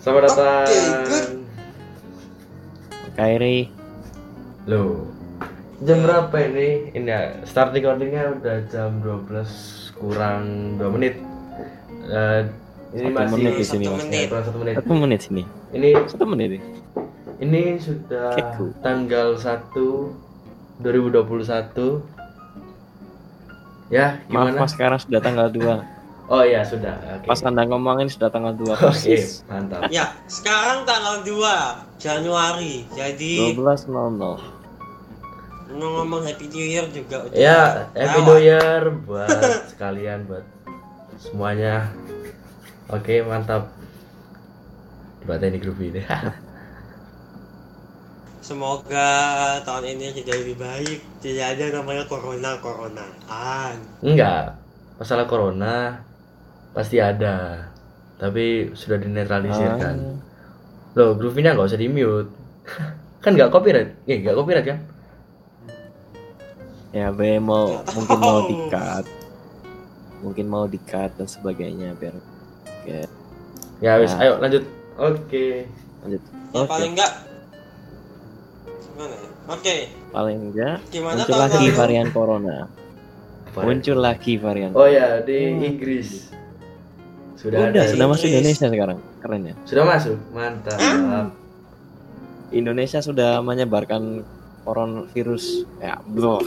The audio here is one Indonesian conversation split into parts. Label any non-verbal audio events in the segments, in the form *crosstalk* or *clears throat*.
Selamat datang. Oke, good. Kairi, Loh. Jam berapa ini? Ini ya, start recordingnya udah jam 12 kurang 2 menit. Eh, ini Satu masih menit di sini, Satu Mas. menit. Ya, satu menit. satu menit sini. Ini Satu menit ya? ini sudah Keku. tanggal 1 2021. Ya, Maaf gimana? mas, sekarang sudah tanggal 2 Oh iya, sudah. Oke. Pas anda ngomongin sudah tanggal 2 Oke, persis mantap. Ya, sekarang tanggal 2 Januari. Jadi 12.00 ngomong Happy New Year juga udah Ya, happy new year buat *laughs* sekalian buat semuanya. Oke, mantap. Buat ini grup *laughs* ini. Semoga tahun ini jadi lebih baik. Tidak ada namanya corona coronaan. Enggak. Masalah corona pasti ada. Tapi sudah dinetralisir kan. Ah, Loh, groove-nya nggak usah di-mute. *laughs* kan nggak copyright. Eh, nggak copyright kan? Ya be mau mungkin mau di-cut Mungkin mau di-cut dan sebagainya biar Oke, Ya, wis, Nah. ayo lanjut. Oke. lanjut Ya Oke, paling enggak Gimana ya? Oke, paling enggak gimana muncul lagi varian corona Muncul lagi varian Oh ya, di Inggris. Sudah Udah, ada. sudah masuk. Indonesia sekarang Keren ya Sudah masuk. Mantap. Indonesia sudah menyebarkan coronavirus ya bro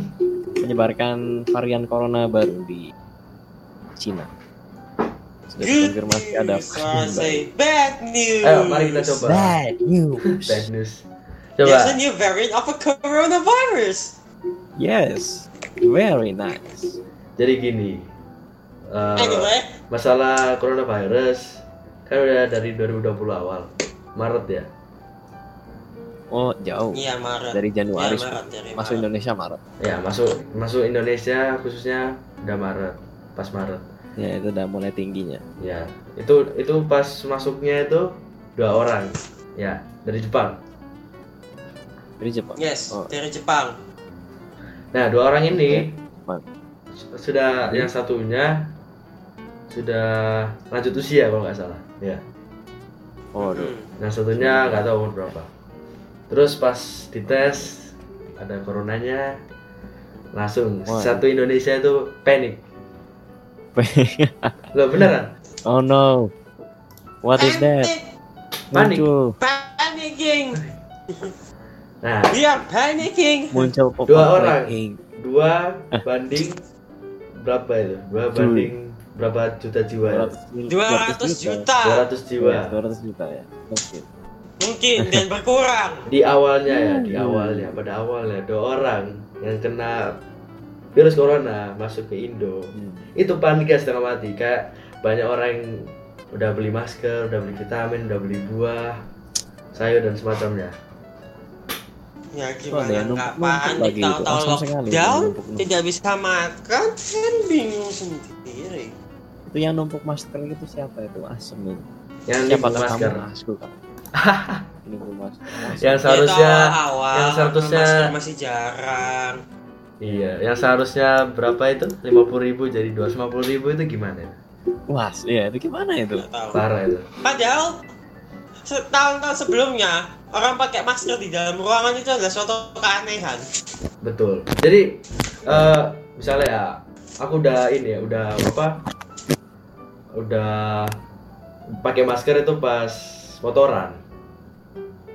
*laughs* menyebarkan varian corona baru di Cina sudah Good dikonfirmasi ada bad news. Ayo, mari kita coba. bad news *laughs* Bad news. There's Coba. a new variant of a coronavirus. yes very nice Jadi gini. Eh, Anyway, masalah coronavirus kan udah dari 2020 awal. Maret ya. oh jauh iya Maret. dari Januari Iya, Maret, dari masuk Maret. Indonesia Maret Ya, masuk masuk Indonesia khususnya udah Maret. Pas Maret. ya itu udah mulai tingginya Ya, itu itu pas masuknya itu dua orang. Ya, dari Jepang. dari Jepang Yes, Oh. dari Jepang. Nah, dua orang ini Jepang. sudah yang satunya sudah lanjut usia kalau nggak salah. Ya. oh aduh. Hmm. Yang satunya nggak tahu umur berapa. Terus pas dites ada coronanya langsung Wah. satu Indonesia itu panik. *laughs* Loh beneran? oh no what is that Panik. muncul Panicking. Nah, We are panicking. muncul Dua orang. dua banding berapa itu? Dua banding berapa juta jiwa ya? 200 200 200 jiwa. Ya, 200 juta ya. Oke. Mungkin *laughs* dan berkurang. Di awalnya ya, di Hmm. awalnya pada awalnya dua orang yang kena virus corona masuk ke Indo. Hmm. Itu panik ya setengah mati kayak banyak orang yang udah beli masker, udah beli vitamin, udah beli buah, sayur dan semacamnya. Ya Oh, ada yang gimana nggak panik tahu-tahu lockdown tidak bisa makan kan bingung sendiri. Itu yang numpuk masker itu siapa itu? Asem itu. Yang Siapa masker. kamu? Asku. Nimbun masker. Yang Ya, seharusnya tahu awal yang seharusnya- masih jarang. Iya, yang seharusnya berapa itu? 50.000 jadi 250.000 itu gimana? Wah, iya itu gimana itu? Nggak tahu. Parah itu. Padahal tahun-tahun sebelumnya orang pakai masker di dalam ruangan itu adalah suatu keanehan. Betul. Jadi eh misalnya ya, aku udah ini ya, udah apa? Udah pakai masker itu pas motoran.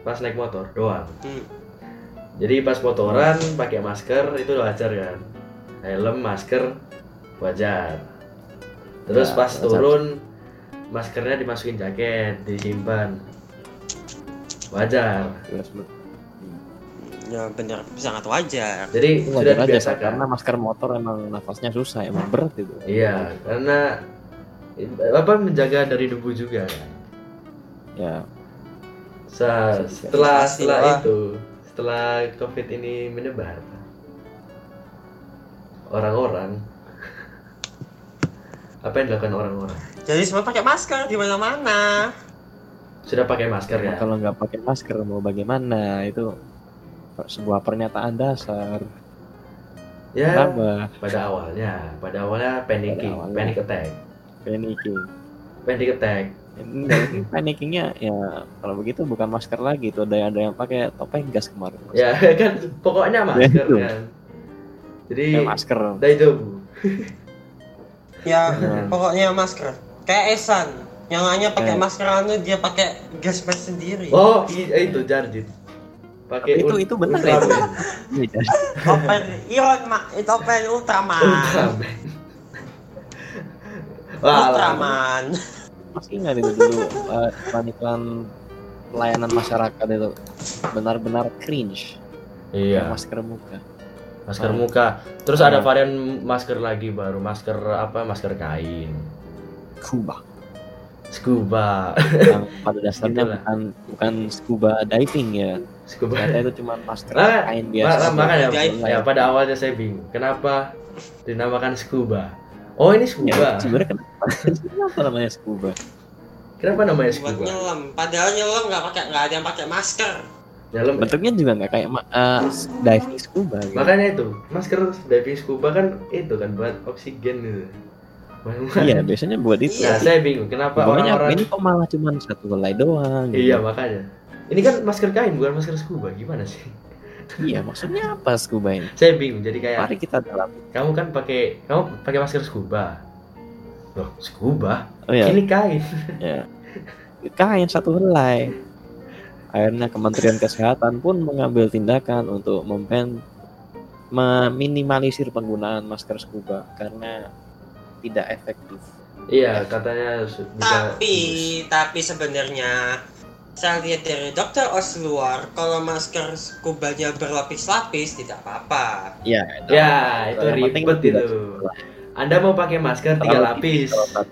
Pas naik motor doang. Hmm. Jadi pas motoran pakai masker itu wajar kan. Helm, masker wajar. Terus Ya, pas wajar. turun maskernya dimasukin jaket, disimpan. Wajar. Ya benar sangat wajar. Jadi sudah wajar aja dibiasakan. karena masker motor emang nafasnya susah, emang berat itu. Iya, karena apa menjaga dari debu juga kan. Ya, Sa- setelah setelah lah. itu, setelah covid ini menyebar, orang-orang *laughs* apa yang dilakukan orang-orang? Jadi semua pakai masker di mana-mana. Sudah pakai masker ya? kalau nggak pakai masker mau bagaimana? Itu sebuah pernyataan dasar. Ya, Kenapa? pada awalnya, pada awalnya panicking, Pada awalnya. panic attack, Panicking. panic attack. Panikingnya ya kalau begitu bukan masker lagi tuh ada ada yang pakai topeng gas kemarin. Ya *laughs* kan pokoknya masker itu. kan. Jadi *laughs* Ya, masker. dah itu. Ya, Hmm. pokoknya masker. Kayak Esan. Yang hanya pakai Eh. masker anu dia pakai gas mask sendiri. Oh, i- itu Jarjit. Pakai Itu itu benar ya. Ultraman. Iya, jadi. Topen Iron Ma, eh, topen Ultraman. Ultraman. Wah, Ultraman. Masih ingat itu dulu eh, iklan-iklan pelayanan masyarakat itu benar-benar cringe. Iya, Masker muka. masker Ah. muka. Terus ada varian masker lagi baru, masker apa? Masker kain. Scuba. Scuba. Yang pada dasarnya Gitulah. bukan bukan scuba diving ya. Scuba. Ternyata itu cuma masker Ah, kain biasa. makanya Guys. ya pada awalnya saya bingung kenapa dinamakan scuba oh ini Ya, scuba sebenarnya kenapa? kenapa namanya scuba? kenapa namanya Buat scuba nyelam. Padahal nyelam nggak pakai nggak ada yang pakai masker. dalam Bentuknya juga nggak kayak eh, diving scuba gitu. makanya itu masker diving scuba kan itu kan buat oksigen gitu Iya, biasanya buat itu. nah saya bingung kenapa Pokoknya orang-orang ini kok malah cuma satu helai doang. gitu. iya makanya ini kan masker kain bukan masker scuba gimana sih Iya, maksudnya apa scuba ini? saya bingung jadi kayak Mari kita dalam. kamu kan pakai kamu pakai masker scuba loh scuba Oh ya, ini kain ya. Kain satu helai. Akhirnya Kementerian Kesehatan pun mengambil tindakan untuk mempen meminimalisir penggunaan masker scuba karena tidak efektif. iya katanya bisa Tapi tapi sebenarnya saya lihat dari dokter Osluar kalau masker skubanya berlapis-lapis tidak apa-apa. Ya, Ya, itu Yang penting ribet tidak itu. Anda mau pakai masker tiga lapis. satu.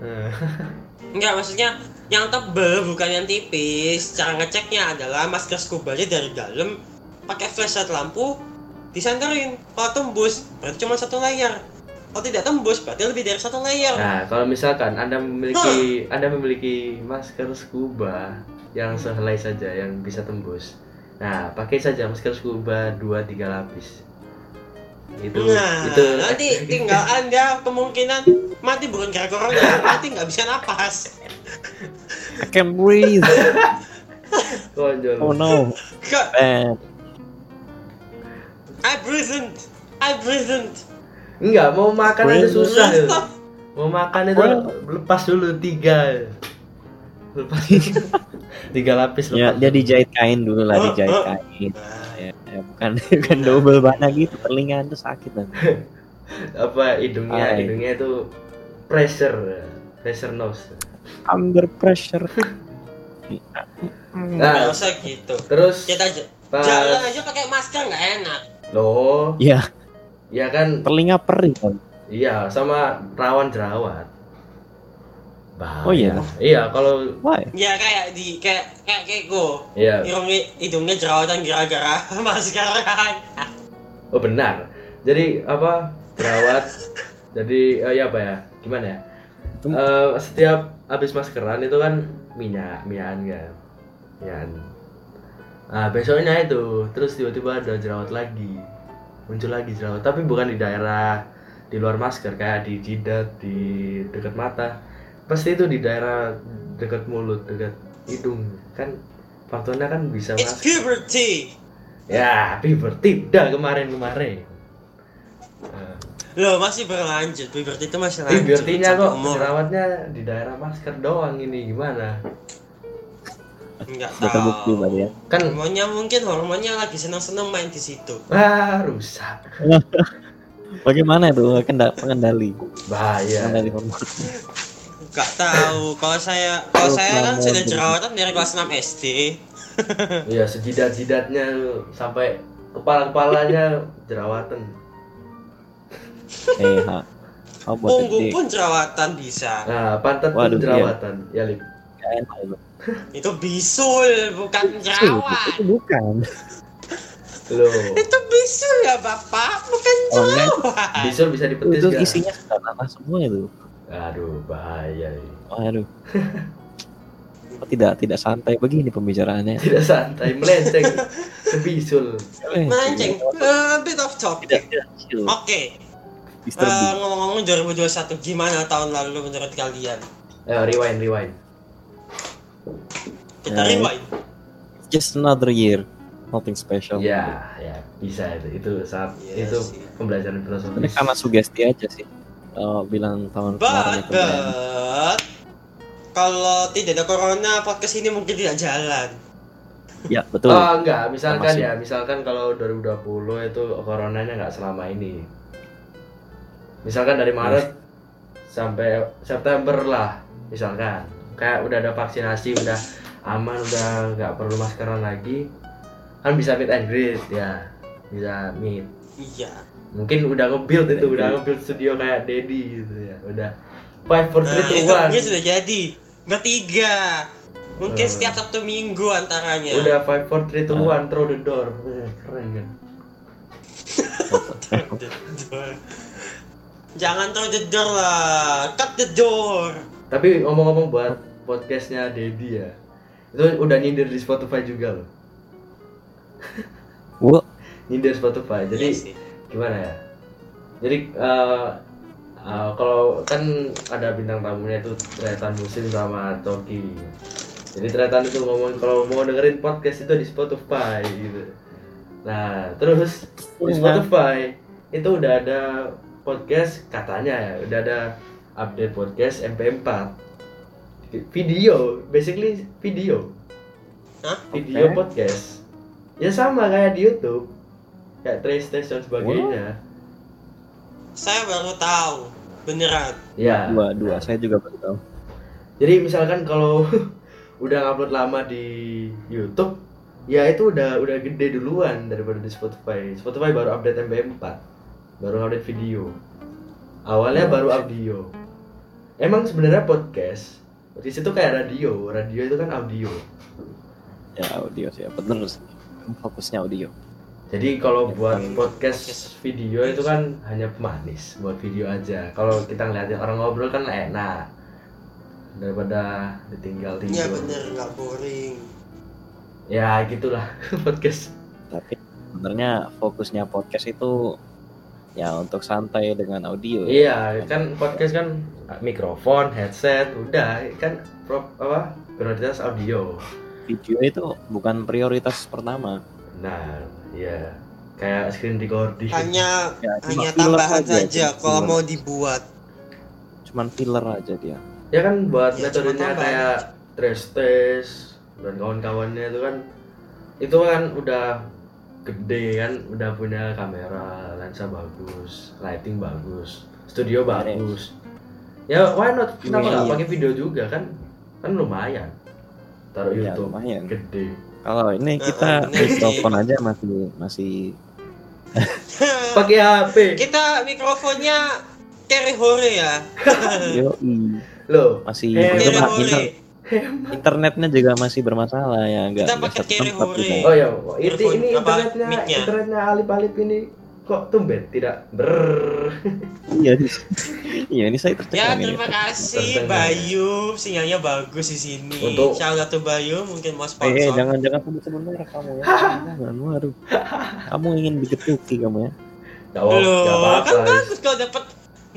Eh, *laughs* Enggak, maksudnya yang tebel bukan yang tipis. Cara ngeceknya adalah masker skubanya dari dalam pakai flashlight lampu disandarin. Kalau tembus berarti cuma satu layer. Kalau tidak tembus berarti lebih dari satu layer. Nah, kalau misalkan Anda memiliki Anda memiliki masker scuba yang sehelai saja yang bisa tembus. Nah, pakai saja masker scuba 2 3 lapis. Itu Nah, itu nanti *laughs* tinggal anda kemungkinan mati bukan gara corona, *laughs* mati nggak bisa napas. I can breathe. *laughs* Konjol. Oh no. Bad. I breathed, I breathed. Enggak, mau makan aja Well, susah itu. *laughs* Mau makan itu lepas dulu tiga. Lepas *laughs* tiga lapis Ya, lepas. dia dijahit kain dulu lah, dijahit kain. Ya, ya, bukan *laughs* bukan double bana gitu, telinga itu sakit nanti. apa hidungnya Hai. hidungnya itu pressure pressure nose. Under pressure. Nggak Nah, usah gitu. terus Kita pas jalan aja pakai masker nggak enak. loh, Ya, ya kan telinga perih kan. Iya, sama rawan jerawat. Bahaya. Oh iya? Iya, kalau Why? Ya kayak di kayak kayak keko. iya. Hidungnya, hidungnya jerawatan gara-gara *laughs* masker kan. Oh benar. Jadi apa? Jerawat. jadi eh, ya apa ya? Gimana ya? Eh, setiap habis maskeran itu kan minyak, minyakan kan. Minyakan. Nah, besoknya itu terus tiba-tiba ada jerawat lagi. Muncul lagi jerawat, tapi bukan di daerah di luar masker kayak di jidat, di dekat mata. Pasti itu di daerah dekat mulut, dekat hidung. Kan faktornya kan bisa It's masuk. puberty. Ya, puberty dah kemarin-kemarin. Loh masih berlanjut, puberty itu masih lanjut. Puberty-nya sampai kok jerawatnya di daerah masker doang ini gimana? Enggak Sudah terbukti tahu. berarti ya. Kan Hormonnya mungkin hormonnya lagi senang-senang main di situ. ah rusak. *laughs* Bagaimana itu pengendali? Bahaya. Pengendali hormon. *laughs* Enggak tahu. Kalau saya kalau Oh, saya kan sudah jerawatan dari kelas 6 SD. *laughs* Iya, sejidat-jidatnya sampai kepala-kepalanya jerawatan. Eh, ha. Oh, Punggung pun jerawatan bisa. Nah, pantat pun iya. jerawatan. Ya, Lip. Enak itu. Itu bisul, bukan jerawat. itu bukan. Loh. Itu bisul ya Bapak, bukan Oh, jerawat. Bisul bisa dipetis Itu nggak? isinya tanah semua itu. Aduh, bahaya. ini. Waduh. Kok tidak tidak santai begini pembicaraannya. Tidak santai, melenceng ke bisul. Eh, Melenceng, a bit of topic. Oke, Disturbing. eh, ngomong-ngomong 2021 gimana tahun lalu menurut kalian? Eh, rewind, rewind. Kita rewind. Just another year. Nothing special. Ya, ya bisa itu. Itu saat Iya itu sih. pembelajaran Ini filosofis. karena sugesti aja sih. Kalau bilang tahun kemarin But, itu keren. but kalau tidak ada corona, podcast ini mungkin tidak jalan. Ya betul. Oh enggak, misalkan Masih. ya, misalkan kalau 2020 itu coronanya nggak selama ini. Misalkan dari Maret sampai September lah, misalkan. Kayak udah ada vaksinasi, udah aman, udah nggak perlu maskeran lagi. Kan bisa meet and greet ya. Bisa meet. Iya. Mungkin udah nge-build itu, and udah nge-build studio kayak Dedi gitu ya. Udah five four three Nah, two itu one. sudah jadi. Bertiga. Mungkin Hmm. setiap Sabtu Minggu antaranya. Udah five four three two Ah. one through the door. Eh, Keren kan? Jangan throw the door lah. Cut the door. Tapi ngomong-ngomong buat podcastnya Dedi ya, itu udah nyindir di Spotify juga loh. Wah, Nyindir Spotify. Jadi Iya sih. gimana ya? Jadi eh, eh, kalau kan ada bintang tamunya itu Tretan Musim sama Toki. Jadi Tretan itu ngomong kalau mau dengerin podcast itu di Spotify gitu. Nah terus di Iya. Spotify itu udah ada podcast katanya ya, udah ada update podcast MP4 video, basically video, Hah? video Oke. podcast. Ya sama kayak di YouTube, kayak trace test dan sebagainya. Saya baru tahu. Beneran. Ya. dua dua. Saya juga baru tahu. Jadi misalkan kalau *laughs* udah upload lama di YouTube, ya itu udah udah gede duluan daripada di Spotify. Spotify baru update MP4, baru update video. Awalnya baru audio. Emang sebenarnya podcast di situ kayak radio. Radio itu kan audio. Ya audio sih, ya, bener sih. Fokusnya audio. Jadi kalau Ya, buat kan. podcast video itu kan hanya pemanis buat video aja. Kalau kita ngeliatin orang ngobrol kan enak daripada ditinggal tidur. Iya bener, nggak boring. Ya gitulah *laughs* podcast. Tapi sebenarnya fokusnya podcast itu ya untuk santai dengan audio. ya. Iya, kan podcast kan mikrofon, headset, udah kan pro, apa prioritas audio. Video itu bukan prioritas pertama. Nah, iya kayak screen recording. Hanya Ya, hanya tambahan aja, saja kalau filler. mau dibuat. Cuman filler aja dia. Ya kan buat Ya, metodenya kayak trace test dan kawan-kawannya itu kan itu kan udah gede kan, udah punya kamera, lensa bagus, lighting bagus, studio bagus. Ya why not? Kenapa nggak Iya. pakai video juga kan? Kan lumayan. Taruh Iya, YouTube lumayan. gede. Kalau ini Eh, kita eh, mikrofon aja masih masih *laughs* Pakai HP. Kita mikrofonnya carry hore ya. *laughs* Loh, masih Eh, Carry juga hore. Inter- internetnya juga masih bermasalah ya enggak Kita pakai carry juga. Oh ya, ini, ini internetnya mic-nya? internetnya Alip-Alip ini kok tumben tidak ber Iya, iya ini saya tercekam Ya ini. terima kasih Tertengah. Bayu, sinyalnya bagus di sini. Untuk- Shout out to Bayu mungkin mau Eh, eh, sponsor. jangan jangan sebut sebut merek kamu ya. *laughs* jangan, waduh. Kamu ingin digetuki kamu ya. Gak apa- Loh, gak apa-apa. kan bagus kalau dapat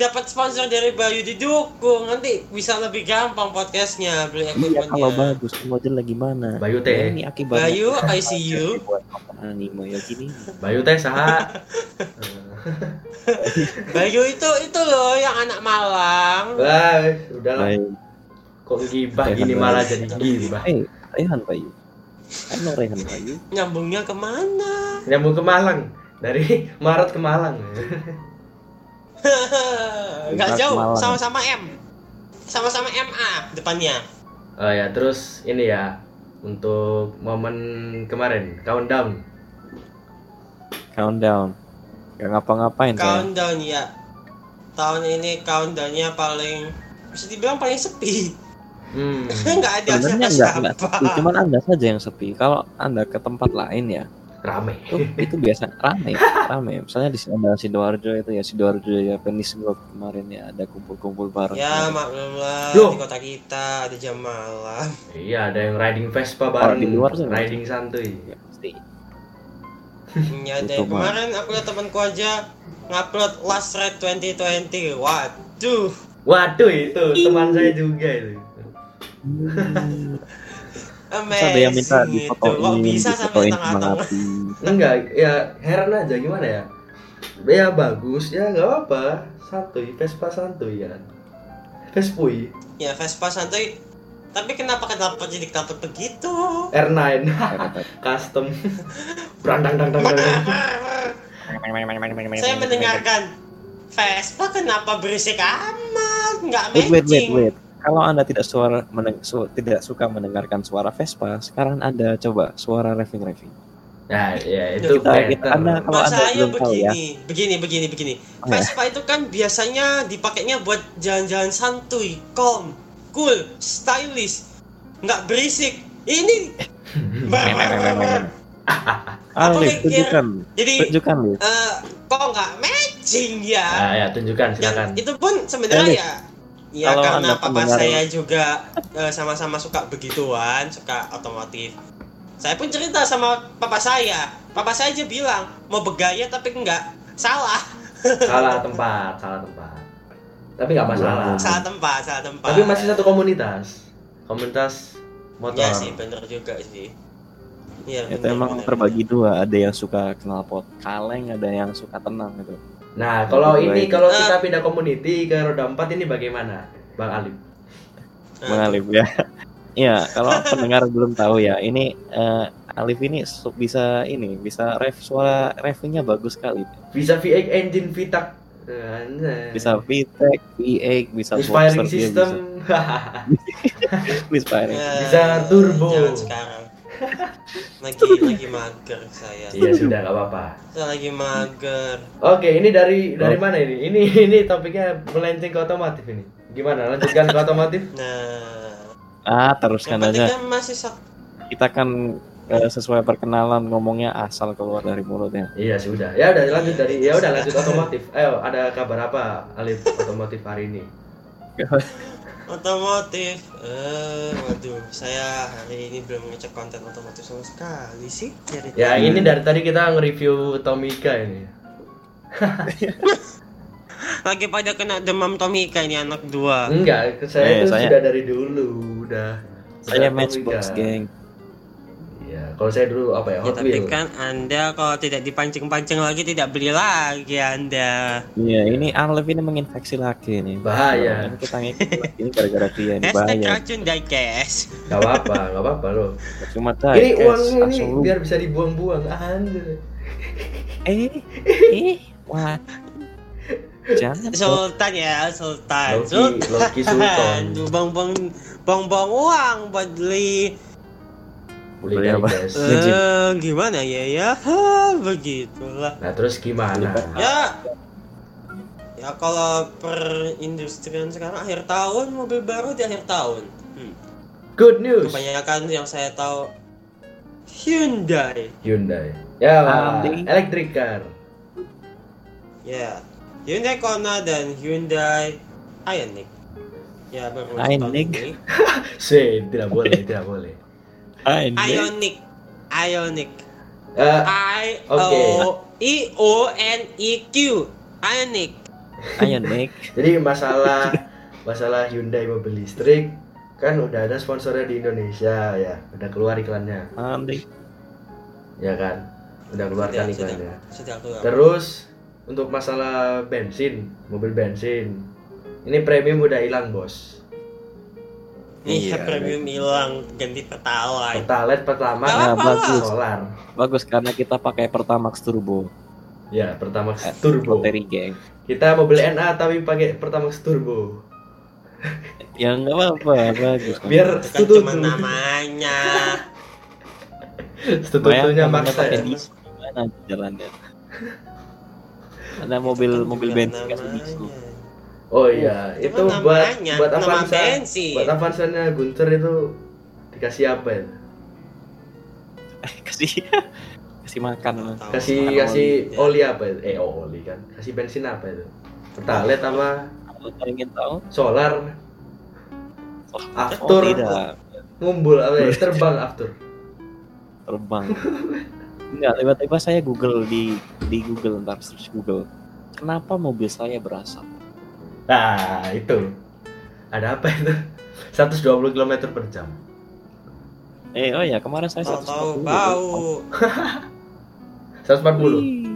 dapat sponsor dari Bayu didukung nanti bisa lebih gampang podcastnya beli Iya, equipmentnya. kalau bagus, mau jelek gimana? Bayu teh. Ya, ini akibatnya. Bayu, I see you. Buat nonton anime ya gini. Bayu teh saha? *laughs* *laughs* Bayu itu itu loh yang anak Malang. Wah, udahlah. Baik. Kok gibah gini malah jadi gibah. Eh, Rehan Bayu. Ano Rehan Bayu? Nyambungnya ke mana? Nyambung ke Malang. Dari Maret ke Malang. *laughs* Nggak jauh, sama-sama M. Sama-sama MA depannya. Oh ya, terus ini ya untuk momen kemarin countdown. Countdown. Gak ngapa-ngapain. Countdown ya. Tahun ini countdownnya paling bisa dibilang paling sepi. Hmm. *laughs* Nggak ada Sebenarnya enggak, enggak siapa-siapa. sepi, cuman anda saja yang sepi. Kalau anda ke tempat lain ya, Rame. itu, itu biasa rame, rame. Misalnya di ada sidoarjo itu ya sidoarjo ya Penisblok kemarin ya ada kumpul-kumpul bareng. Ya maklum lah Loh. di kota kita ada jam malam. Iya, ada yang riding Vespa bareng. di luar sih riding santuy. Ya, pasti. Ya ada yang kemarin aku lihat temanku aja ngupload last ride 2020. Waduh, Waduh itu teman saya juga itu. Amazing ada yang minta difotoin, Kok bisa sampai tengah-tengah? api. Enggak, ya heran aja gimana ya? Ya bagus, ya nggak apa-apa. Santuy, Vespa santuy ya. Vespui, Ya Vespa santuy. Tapi kenapa kenapa jadi kenapa begitu? R9, *laughs* custom. Brandang dang dang dang. Saya mendengarkan Vespa kenapa berisik amat? Nggak Wait, wait, wait, matching. wait. Kalau anda tidak suara meneng- su- tidak suka mendengarkan suara Vespa, sekarang anda coba suara reving. Nah, ya itu Kita- better. kita- Anda- Kalau Masalahnya belum tahu ya. begini, begini, begini, begini. Oh, ya. Vespa itu kan biasanya dipakainya buat jalan-jalan santuy, calm, cool, stylish, nggak berisik. Ini *laughs* Alif, pikir- tunjukkan, jadi tunjukkan Alif. eh, kok nggak matching ya? Nah, ya tunjukkan Yang silakan. itu pun sebenarnya ya ya Kalau karena papa pendengar- saya juga eh, sama-sama suka begituan, suka otomotif. Saya pun cerita sama papa saya. Papa saya aja bilang mau bergaya tapi enggak salah. *laughs* Salah tempat, salah tempat. Tapi nggak masalah. Salah tempat, salah tempat. Tapi masih satu komunitas. Komunitas motor. Ya sih, bener juga sih. Iya, Itu bener, emang bener, terbagi dua, ada yang suka knalpot kaleng, ada yang suka tenang gitu. Nah, kalau Baik. ini kalau Eh. kita pindah community ke roda 4 ini bagaimana? Bang Alif. bener. Bang Alif ya. *laughs* Iya, kalau pendengar belum tahu ya, ini eh, Alif ini bisa ini bisa rev suara revnya bagus sekali. Bisa V8 engine VTAC. Bisa VTEC, V8, bisa Inspiring Boxer, dia system. bisa *laughs* Inspiring. Eh, Bisa turbo. Jangan sekarang. Lagi lagi mager saya. Iya sudah nggak apa-apa. Saya lagi mager. Oke, ini dari dari Oh. mana ini? Ini ini topiknya melenceng ke otomotif ini. Gimana? Lanjutkan ke otomotif? *laughs* Nah, Ah, teruskan aja. kan masih sak Kita kan eh, sesuai perkenalan ngomongnya asal keluar dari mulutnya. Iya sudah. Ya udah lanjut dari ya udah lanjut otomotif. Ayo, ada kabar apa Alif otomotif hari ini? *laughs* otomotif. Eh, waduh, saya hari ini belum ngecek konten otomotif sama sekali sih. Dari Ya ini dari tadi kita nge-review Tomica ini. *laughs* lagi pada kena demam Tomika ini anak dua. Enggak, saya Eh, itu saya- sudah dari dulu udah. Saya Matchbox, geng. Iya, kalau saya dulu apa ya? Ya, Hot tapi Wheel. kan Anda kalau tidak dipancing-pancing lagi tidak beli lagi Anda. Iya, ini Alif ini menginfeksi lagi nih. Bahaya. Ini kita lagi. ini gara-gara dia ini Hashtag bahaya. racun diecast. Gak apa-apa, gak apa-apa loh. Cuma ini uangnya ini langsung lu- biar bisa dibuang-buang. Anjir. eh eh wah jangan. Sultan ya, Sultan. Loki, Sultan. Loki Sultan. *laughs* Bong-bong bong-bong uang buat beli Apa? eh gimana ya ya? Ha, *laughs* begitulah. Nah, terus gimana? Ya Ya kalau perindustrian sekarang akhir tahun mobil baru di akhir tahun. Hmm. Good news. Kebanyakan yang saya tahu Hyundai. Hyundai. Ya, Ambil. electric car. Ya. Hyundai Kona dan Hyundai Ioniq. Ya baru Ioniq? Say, *laughs* tidak boleh, tidak boleh. Ah, ini Ioniq. Ioniq. Eh, I. O I O N I Q. Ioniq. ayo Nick *laughs* jadi masalah masalah Hyundai mobil listrik kan udah ada sponsornya di Indonesia ya, udah keluar iklannya, Andi ya kan? Udah keluarkan Sudah, sudah. iklannya. Sudah. Terus untuk masalah bensin, mobil bensin, ini premium udah hilang bos. Iya, Iya, premium hilang ganti pertalite. Pertalite pertama Nah, apa-apa. bagus. solar. bagus karena kita pakai Pertamax Turbo Ya, pertama Eh, turbo. bateri geng Kita mobil NA tapi pakai pertamax turbo. ya nggak apa-apa bagus Biar Itu kan cuma namanya. *laughs* Setutunya maksa ya. gimana jalannya ada mobil mobil bensin kasih namanya. Oh iya, Itu itu kan buat buat Avanza. bensin. Buat Avanza-nya Gunter itu dikasih apa ya? kasih kasih makan. Kasih Makan kasih oli. oli apa itu? Eh, oh, oli kan. Kasih bensin apa itu? Pertalite apa kalau ingin tahu solar? oh, After oh, tidak ngumpul apa ya? *laughs* Terbang after. terbang Enggak, tiba-tiba saya Google di di Google ntar search Google. Kenapa mobil saya berasap? Nah, itu. Ada apa itu? 120 km per jam. Eh oh ya kemarin saya Tahu-tahu 140. bau. 140. Wih.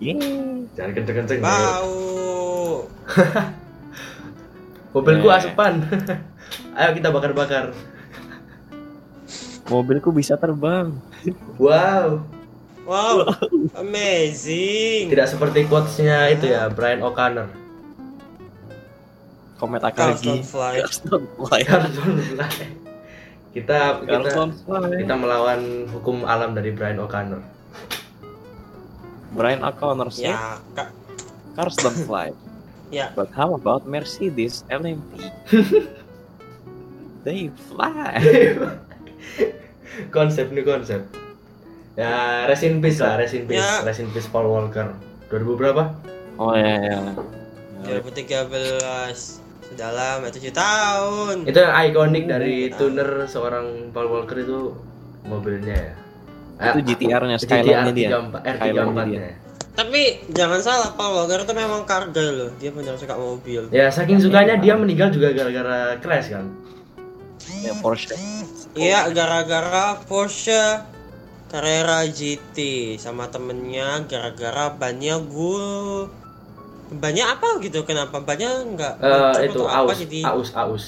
Yeay. Jangan kenceng-kenceng. Bau. *laughs* Mobilku Eh. asupan. *laughs* Ayo kita bakar-bakar. Mobilku bisa terbang. Wow. Wow. Amazing. Tidak seperti quotes-nya itu ya, Brian O'Connor. Komet Akagi. fly. Cars don't fly. Carlson fly. Kita Cars kita fly. kita melawan hukum alam dari Brian O'Connor. Brian O'Connor said Ya, Kak. cars don't fly. *laughs* Ya. But how about Mercedes LMP? *laughs* They fly. *laughs* konsep nih konsep. Ya, rest in peace lah, rest in peace, Ya. rest in peace Paul Walker. 2000 berapa? Oh ya ya. 2013. Sudah lama 7 tahun. Itu yang ikonik dari tuner seorang Paul Walker itu mobilnya ya. Itu Eh, GTR-nya, GTR Skyline-nya dia. 34, R34 Skyline-nya dia. nya. Tapi jangan salah, Paul Walker itu memang karga loh. Dia benar suka mobil. Ya, saking sukanya dia meninggal juga gara-gara crash kan. Ya Porsche. Iya, gara-gara Porsche Carrera GT sama temennya gara-gara bannya gul bannya apa gitu kenapa bannya enggak Eh itu apa aus, jadi aus, aus.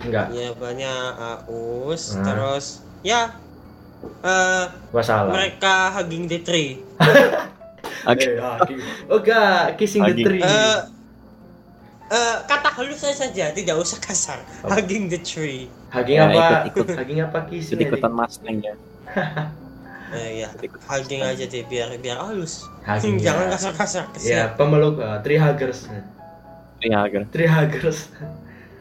Enggak, ya bannya aus Hmm. terus ya eh masalah. mereka hugging the tree *laughs* Oke. Hugging. Oh enggak, kissing the Hugging. tree. Eh, eh, kata halusnya saja tidak usah kasar Apa? hugging the tree Hugging Ya, apa? ikut- ikut. Hugging apa kissing? Ikut ikutan Mustang ya. *laughs* eh, ya Ikut hugging aja deh biar biar halus Hugging, *laughs* jangan ya. kasar-kasar Ya, kesian pemeluk uh, tree huggers. Iya agak. Tree huggers.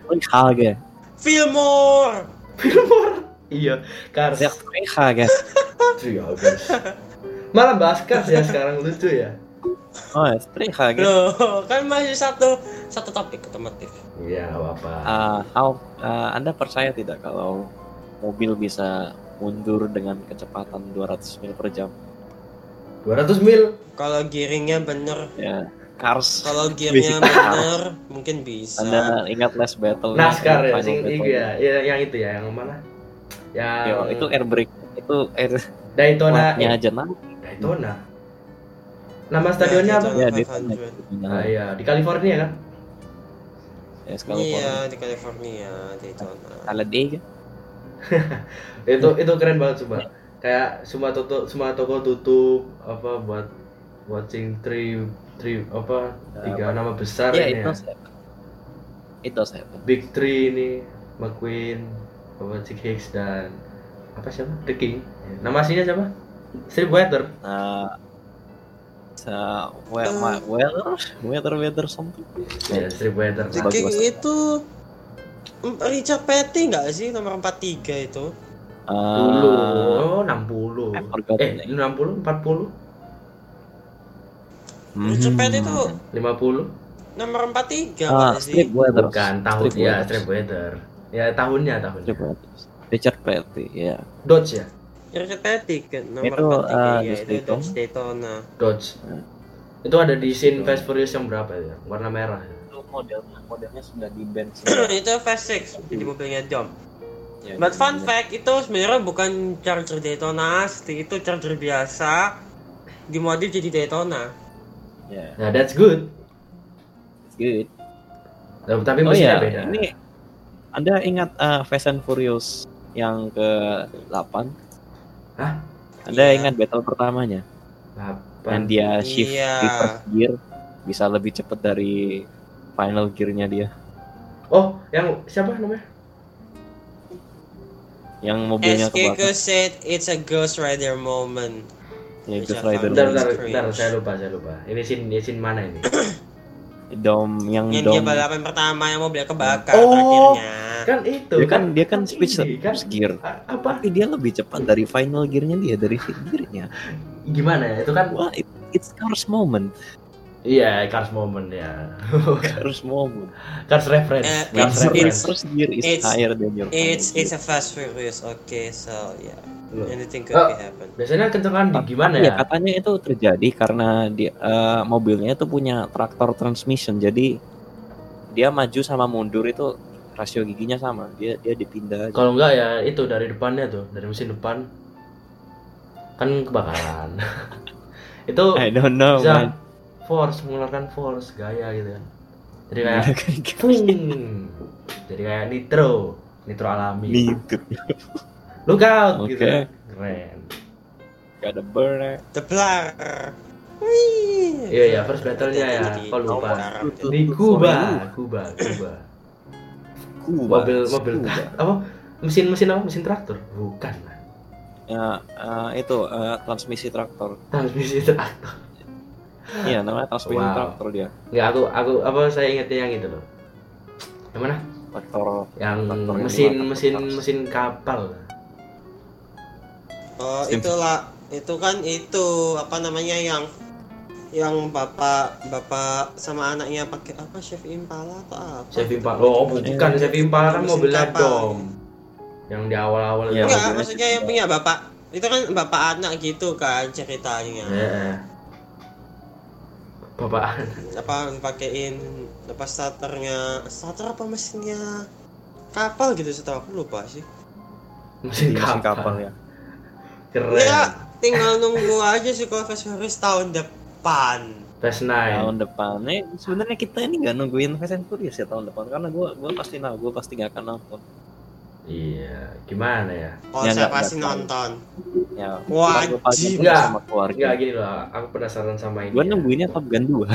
Oh Hage. Fillmore iya, cars. Zek Hage. Tree huggers. Malah bahas cars ya sekarang lucu ya. Oh ya, Hage. Loh, kan masih satu satu topik otomotif. Iya, apa-apa. Ah, how ah, Anda percaya tidak kalau mobil bisa mundur dengan kecepatan 200 mil per jam? 200 mil. Kalau giringnya bener, Ya, cars. kalau *laughs* gearnya Basic. bener, mungkin bisa. Anda ingat last battle? NASCAR ya, sing iya, iya, yang itu ya, yang mana? Yang Yo, itu air brake, itu air Daytona, eh, aja nah. Daytona. Nama stadionnya apa? Daytona. Ya, di 500. Ah, iya, di California kan? Ya, sekali Iya, di California, Daytona. Talladega. *laughs* itu itu keren banget coba kayak semua toko semua toko tutup apa buat watching tree tree apa tiga nama besar Ya, ini itu ya. saya. Itu saya. big tree ini McQueen apa Chick Hicks dan apa siapa? The King. Nama aslinya siapa? Streetweather. Nah, sa well, ma- weather, weather, weather something. ya Streetweather. The Bagus, King itu Richard Petty nggak sih nomor 43 itu? dulu Ah, oh 60 I forgot eh the name. 60 40 Richard Petty hmm. itu 50 nomor 43 ah, nggak sih? Weather. bukan tahun Street ya Weather. Streetweather ya tahunnya tahunnya Weather. Richard Petty, ya. Dodge ya Richard Petty kan nomor Itu, 43 ah, ya itu Daytona. Dodge Daytona. Dodge Hmm. itu ada di scene Fast Furious yang berapa ya warna merah Itu modelnya, modelnya sudah di band *clears throat* itu Fast Six jadi mobilnya Dom. Ya, But fun modelnya. fact itu sebenarnya bukan Charger Daytona asli, itu Charger biasa dimodif jadi Daytona. Ya, nah that's good it's good. Nah, tapi Oh ya, beda ini Anda ingat uh, Fast and Furious yang ke-8? Hah? Anda Iya. ingat battle pertamanya? Yang dia shift Iya. reverse gear bisa lebih cepat dari final gearnya dia. oh yang siapa namanya Yang mobilnya Keiko kebakar. said, it's a Ghost Rider moment. Ya, Ghost Rider. fun. bentar, bentar, saya lupa saya lupa ini scene ini scene mana ini *coughs* Dom yang Yang Dom. dia balapan pertama yang mobilnya kebakar Oh. akhirnya. kan itu Dia kan dia kan switch ini, kan gear. Apa Tapi dia lebih cepat dari final gearnya dia dari *laughs* gearnya. gimana ya itu kan Wah, it- it's cars moment. Iya, Cars moment ya. Harus momen. Cars reference. Eh, Cars it's- reference. First gear is it's- higher than your It's it's a fast furious. Okay, so yeah, Loh. anything could Oh. be happen. Biasanya kencengan di gimana Iya, ya? katanya itu terjadi karena di eh, mobilnya itu punya traktor transmission. Jadi dia maju sama mundur itu rasio giginya sama. Dia dia dipindah. Kalau enggak ya itu dari depannya tuh, dari mesin depan kan kebakaran. *laughs* itu I don't know, bisa man. Force mengeluarkan force gaya gitu kan. Jadi kayak Fung. Jadi kayak nitro, nitro alami. Gitu. Look out Oke. gitu. Keren. Gak ada burn. The blur. Wih. Iya ya, first battle-nya ya. Kok lupa? Di Kuba, Kuba, Kuba. Kuba. Mobil mobil Kuba. apa? Mesin-mesin apa? Mesin traktor? Bukan. Ya, eh, itu eh, transmisi traktor. Transmisi traktor. Iya, namanya transmisi Wow. traktor dia. Enggak, aku aku apa saya ingetnya yang itu loh. Yang mana? Traktor Yang Traktor yang mesin mesin traktor. mesin kapal. Oh, Sim- itulah itu kan itu apa namanya yang yang bapak bapak sama anaknya pakai apa chef impala atau apa? Chevy Impala. Oh, bukan Chevy Impala kan kapal. dom. Yang di awal-awal Iya, itu. Enggak, maksudnya yang punya bapak itu kan bapak anak gitu kan ceritanya. Iya. Bapak Apa dipakein apa starternya starter apa mesinnya kapal gitu setahu aku lupa sih. mesin di mesin kapal. kapal ya. Keren. Ya, tinggal nunggu aja sih kalau Fast Furious tahun depan. Fast Tahun 9. depan. Eh, sebenarnya kita ini nggak nungguin Fast and Furious ya tahun depan karena gua gua pasti nah, gua pasti nggak akan nonton. Iya, gimana ya? Kalau Ya, saya nggak- pasti nonton. Ya, Wajib. gua pasti Nggak. sama keluarga. Enggak gini loh, aku penasaran sama ini. Gua ya. nungguinnya Top Gun 2.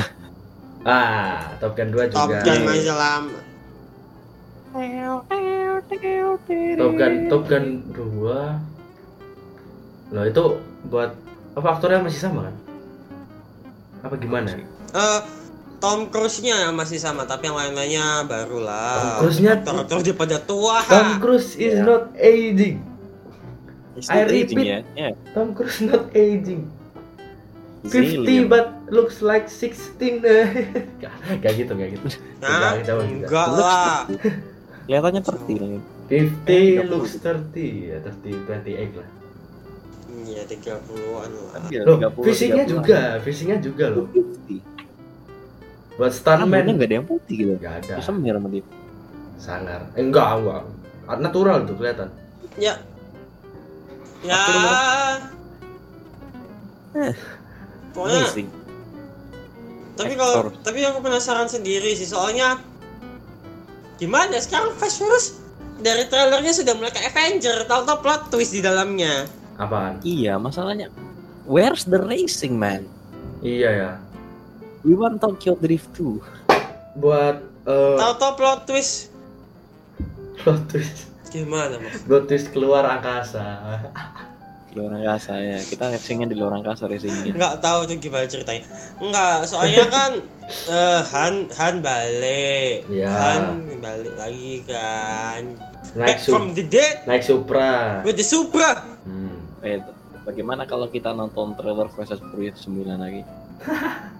Ah, Top Gun 2 Top juga. Gun masih lama. Top Gun Top Gun 2 Loh itu buat apa aktornya masih sama kan? Apa gimana? Eh, Tom Cruise-nya masih sama, tapi yang lain-lainnya baru lah. Tom Cruise-nya- Aktor-aktor dia pada tua. Tom Cruise is Ya. not aging. It's I not aging repeat. ya. Ya, Tom Cruise not aging. he's 50 alien. but looks like 16. *laughs* Gak gitu, gak gitu. Nah, Enggak, enggak lah. Kelihatannya seperti lagi. 50 30. looks 30 ya 30 28 lah. Iya, 30-an lah. Iya, Loh, 30, fisiknya 30. juga, fisiknya juga loh. 50. Buat stuntman nggak ada yang putih gitu. Gak ada. Bisa semir sama dia. Sangar. Eh, enggak, enggak. Natural tuh kelihatan. Ya. Ya. Eh, Pokoknya, Amazing. tapi kalau tapi aku penasaran sendiri sih soalnya gimana sekarang Fast Furious dari trailernya sudah mulai ke Avenger, tahu-tahu plot twist di dalamnya. Apaan? Iya, masalahnya where's the racing man? Iya ya. We want Tokyo Drift 2. Buat eh Tahu-tahu plot twist plot twist, gimana mas? plot twist keluar angkasa. Di luar angkasa ya. Kita racingnya di luar angkasa racingnya. Nggak tahu tuh gimana ceritanya. Enggak, soalnya kan eh, Han Han balik. Iya. Han balik lagi kan. Naik Back from the dead naik Supra. with the Supra. Hmm. Eh, bagaimana kalau kita nonton trailer and Furious 9 lagi? *laughs*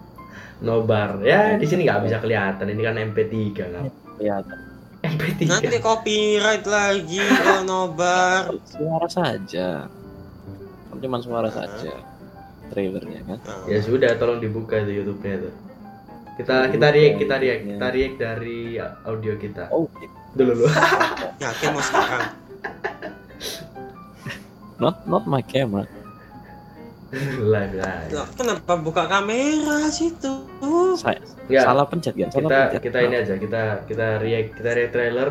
Nobar. Ya, di sini nggak bisa kelihatan. Ini kan MP3 kan. Kelihatan. MP3. Nanti copyright lagi kalau nobar. Suara saja. Kan Cuma suara saja. Trailernya kan. Nah, Ya sudah, tolong dibuka itu YouTube-nya tuh. Kita kita react, kita react, kita react dari audio kita. Oh, Dulu dulu. yakin mau sekarang. not not my camera. Live live. Loh, kenapa buka kamera situ? Saya Ya, salah pencet ya. Salah kita pencet. kita ini aja, kita kita react, kita react trailer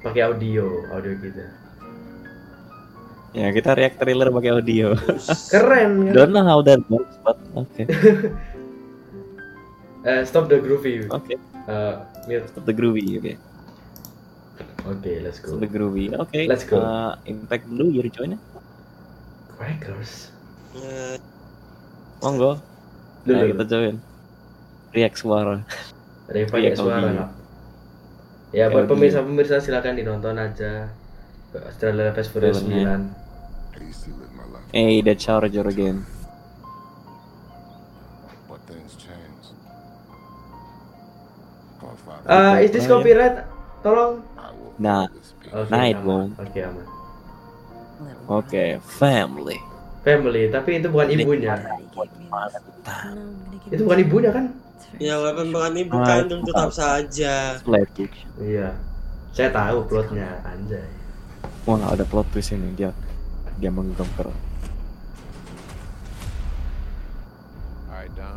pakai audio, audio kita. Ya, kita react trailer pakai audio. *laughs* Keren kan? Don't know how that works, but okay. *laughs* Eh, stop the groovy. Okay. Eh, mute. Stop the groovy, oke. Oke, let's go. Stop the groovy. Oke. Let's go. Uh, impact dulu your join Crackers. Eh, Monggo. Dulu. Nah, kita join. React suara. Iya, suara nggak? Ya buat Audio. pemirsa-pemirsa silakan ditonton aja. Trailer Fast Furious Trailernya. 9. I used to live my life, Hey, that charger again. Uh, is this copyright? Tolong. Nah, Oke, Night aman. Mom. Oke, aman. oke, family. Family, tapi itu bukan ibunya. Itu bukan ibunya kan? Ya walaupun bukan ibu Ah, kandung tetap saja. Iya. Saya tahu plotnya, anjay. Wah, ada plot twist ini dia dia Dom.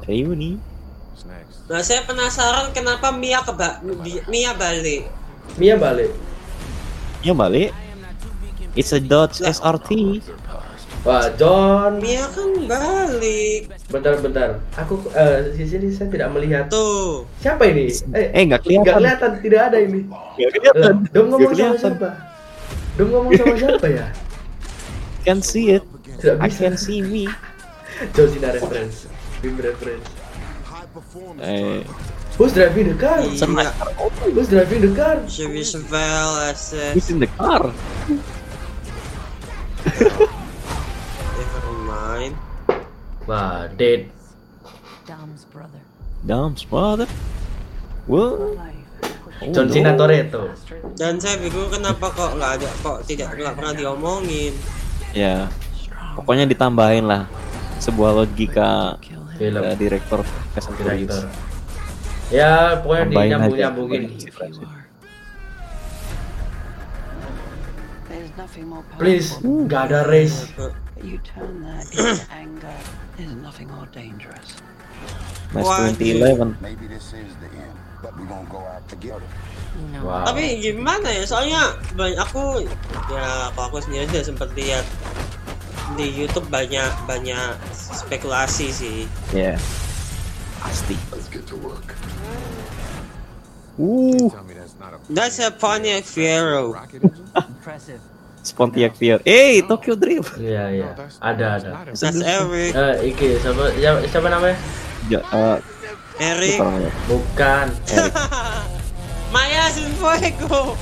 reuni. Nah saya penasaran kenapa Mia keba di- Mia balik. Mia balik. Ya balik. It's a Dodge. SRT. Wah, John. Mia kan balik. Bentar-bentar. Aku eh di sini saya tidak melihat. Tuh. Siapa ini? Eh, Eh, nggak kelihatan. kelihatan, tidak ada ini. Nggak kelihatan. Dom ngomong sama siapa? Dom ngomong sama siapa ya? Can see it. Tidak I can see me. *laughs* John Cena reference. Bim reference. Eh, Who's driving the car? Iya. Who's driving the car? Chevy Chevelle SS. he's in the car. *laughs* Wah, dead. Dom's brother. Dom's brother. What? Life. Oh, John. Cena Toretto. Dan saya bingung kenapa kok nggak ada kok tidak nggak pernah diomongin. Ya, pokoknya ditambahin lah sebuah logika. Film. uh, direktor Fast. Director. Ya, pokoknya more powerful. Please, nggak ada race. You turn that into *clears throat* anger. There's nothing more dangerous. Nice Wah, 2011. Maybe this is the end, but we're gonna go out together. Wow. Tapi gimana ya? Soalnya banyak aku ya aku aku sendiri sudah sempat lihat di YouTube banyak banyak spekulasi sih. Ya. Pasti. Let's get to work. Uh, Tell me that's a Pontiac Fiero. Impressive. Pontiac Fiero. Eh, Tokyo Drift. Iya, iya. Ada, ada. That's Eric. Eh, iki siapa, siapa, siapa namanya? Ja, uh, Eric. namanya. Bukan. Eric. *laughs* Maya sin fuego.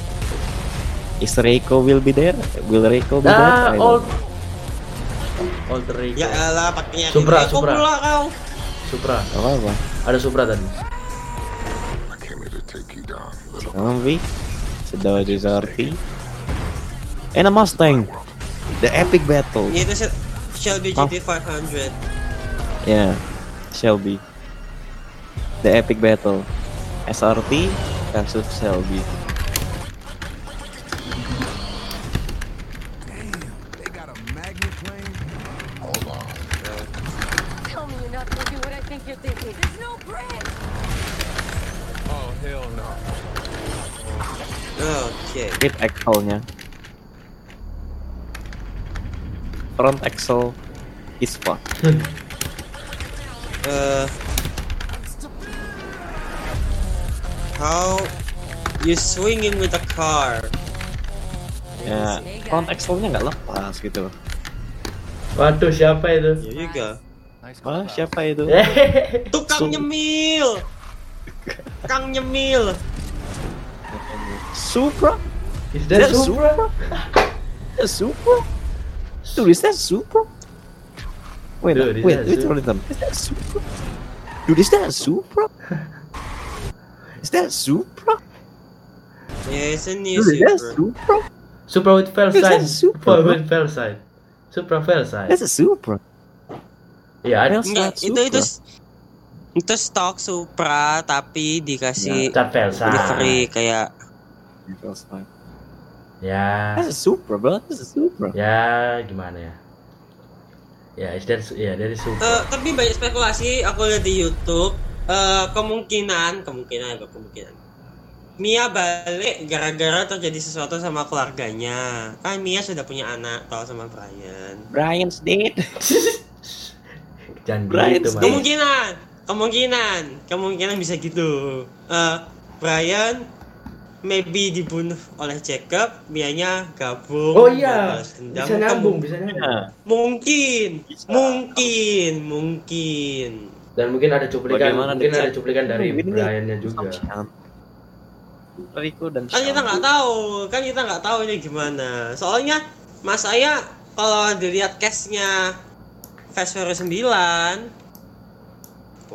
Is Reiko will be there? Will Reiko be Ah, there? Old Old Rico. Ya elah pakainya Supra, Kok Supra. pula kau? Supra. Apa apa? Ada Supra tadi. I came here And a Mustang. The epic battle. Ini itu se- Shelby Hah? GT 500. Yeah, Shelby. The epic battle. SRT versus Shelby. They got a magnet plane? Hold on. Tell me you're not thinking what I think you're thinking. There's no bridge. Oh, hell no. Oke. Hit axle-nya. Front axle is fun. *laughs* Uh, how you swinging with a car? Ya, front axle-nya nggak lepas gitu. Waduh, siapa itu? Ya juga. Wah, siapa itu? *laughs* Tukang Su- nyemil. Kang nyemil. Supra? Is that That Supra? A Supra? Dude, is that Supra? Wait, Dude, is wait, wait, Supra? hold on. Is that Supra? Dude, is that Supra? Is that Supra? Yeah, it's a new Dude, is that Supra. Supra? Supra with fail that sign. Supra, Supra bro? with fail sign. Supra fail sign. That's a Supra. Iya, ada. Fail Enggak, sign itu itu Supra. itu stok Supra tapi dikasih sign. delivery kayak Fail sign. Ya. That's a Supra, bro. That's a Supra. Ya, gimana ya? Ya, is that ya dari Eh, Supra. tapi banyak spekulasi aku lihat di YouTube eh, kemungkinan kemungkinan apa kemungkinan Mia balik gara-gara terjadi sesuatu sama keluarganya kan Mia sudah punya anak tau sama Brian Brian's dead. *laughs* Jangan gitu, Steve. Mas. kemungkinan kemungkinan kemungkinan bisa gitu Eh, Brian maybe dibunuh oleh Jacob Mianya gabung Oh iya, dendam. bisa nyambung, bisa nyambung. Nah, mungkin mungkin mungkin Dan mungkin ada cuplikan, Bagaimana mungkin ada cuplikan dari Briannya juga. Rico dan kan kita nggak tahu kan kita nggak tahu ini gimana soalnya mas saya kalau dilihat cashnya Fast Furious 9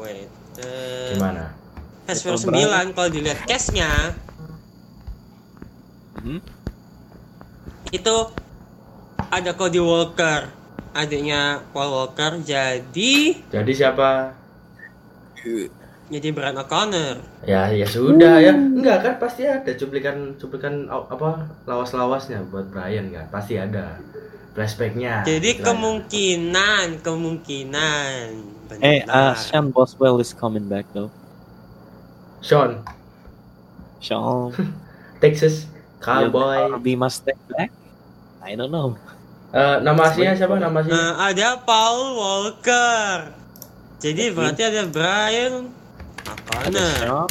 wait eh, Gimana? Fast Furious 9 kalau dilihat case-nya Hmm? itu ada Cody Walker adiknya Paul Walker jadi Jadi siapa? jadi Brian O'Connor Ya, ya sudah ya. Enggak kan pasti ada cuplikan cuplikan au- apa lawas-lawasnya buat Brian kan. Pasti ada flashbacknya. jadi istilahnya. kemungkinan kemungkinan Eh, benar. uh, Sean Boswell is coming back though. Sean, Sean, *laughs* Texas Cowboy. be Mustang back? I don't know. Eh, nama aslinya siapa? Nama aslinya? Eh, ada Paul Walker jadi berarti ada Brian Ada O'Connor Sean,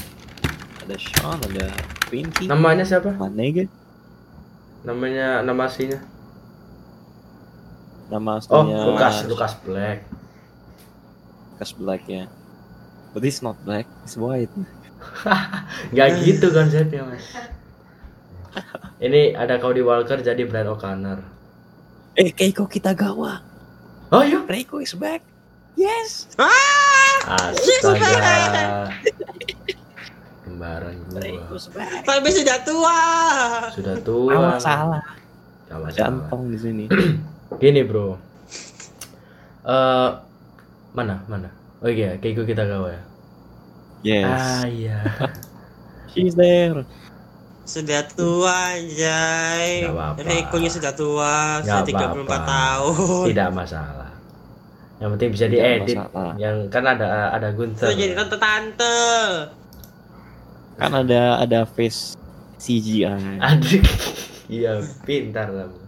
ada Sean, ada Pinky, Namanya siapa? Manega. Namanya nama aslinya? Nama Oh, aslinya Lucas, Lucas Black. Lucas Black ya. But he's not black, he's white. *laughs* Enggak gitu konsepnya, Mas. Ini ada Cody Walker jadi Brian O'Connor. Eh, Keiko Kitagawa. Oh, iya. Reiko is back. Yes. ah Astaga. *laughs* Kembaran Reiko gua. is back. tapi sudah tua Sudah Gak tua. masalah. Gak masalah. Di sini. *clears throat* Gini, Bro. Eh mana? Mana? Oh iya, Keiko kita gawe ya. Yes. Ah iya. *laughs* She's there. Sudah tua Jay Nggak apa-apa. Reikonya sudah tua sudah 34 apa-apa. tahun Tidak masalah. Yang penting bisa Tidak diedit. masalah. Yang kan ada ada Gunther. Sudah jadi tante-tante Kan ada ada face CGI. Aduh. Iya, pintar kamu.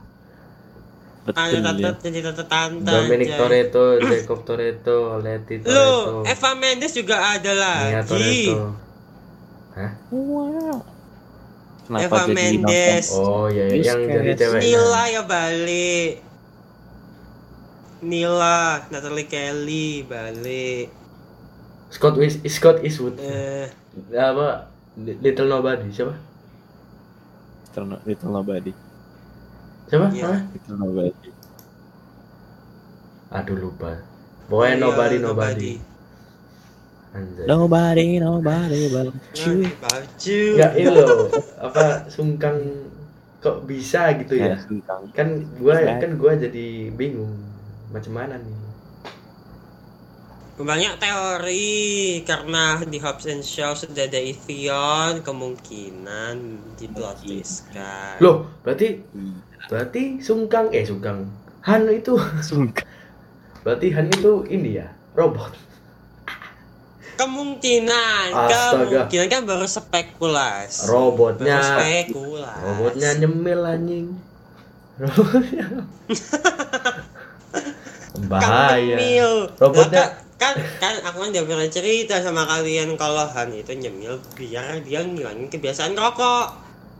ada Betul tante ya. jadi tante-tante Dominic Jay. Toretto, *clears throat* Jacob Toretto, Letty Lu, Toretto, Eva Mendes juga ada lagi. Toretto. Hah? Wow. Kenapa Eva jadi Mendes. nonton? Oh iya, iya, yang jadi ceweknya. Nila ya balik. Nila, Natalie Kelly balik. Scott Wis Scott Eastwood. Eh, Apa? Little Nobody siapa? Little, No- Little Nobody. Siapa? Iya. Apa? Little Nobody. Aduh lupa. Pokoknya Iya, nobody nobody. Anjay. Nobody, nobody but you. Baju. Enggak itu loh. Apa sungkang kok bisa gitu ya? Ya, sungkang. Kan gua Saya- kan gua jadi bingung macam mana nih. Banyak teori karena di Hobbs and Shaw sudah ada Evian kemungkinan di plot kan. Loh, berarti berarti sungkang eh sungkang Han itu Sungkang. berarti Han itu ini ya robot. Kemungkinan, Astaga. kemungkinan kan baru spekulasi. Robotnya Baru spekulasi. robotnya nyemil anjing. *laughs* Robotnya bahaya. Nyemil. Robotnya- kan, kan aku kan udah pernah cerita sama kalian kalau Han itu nyemil biar dia ngilangin kebiasaan rokok.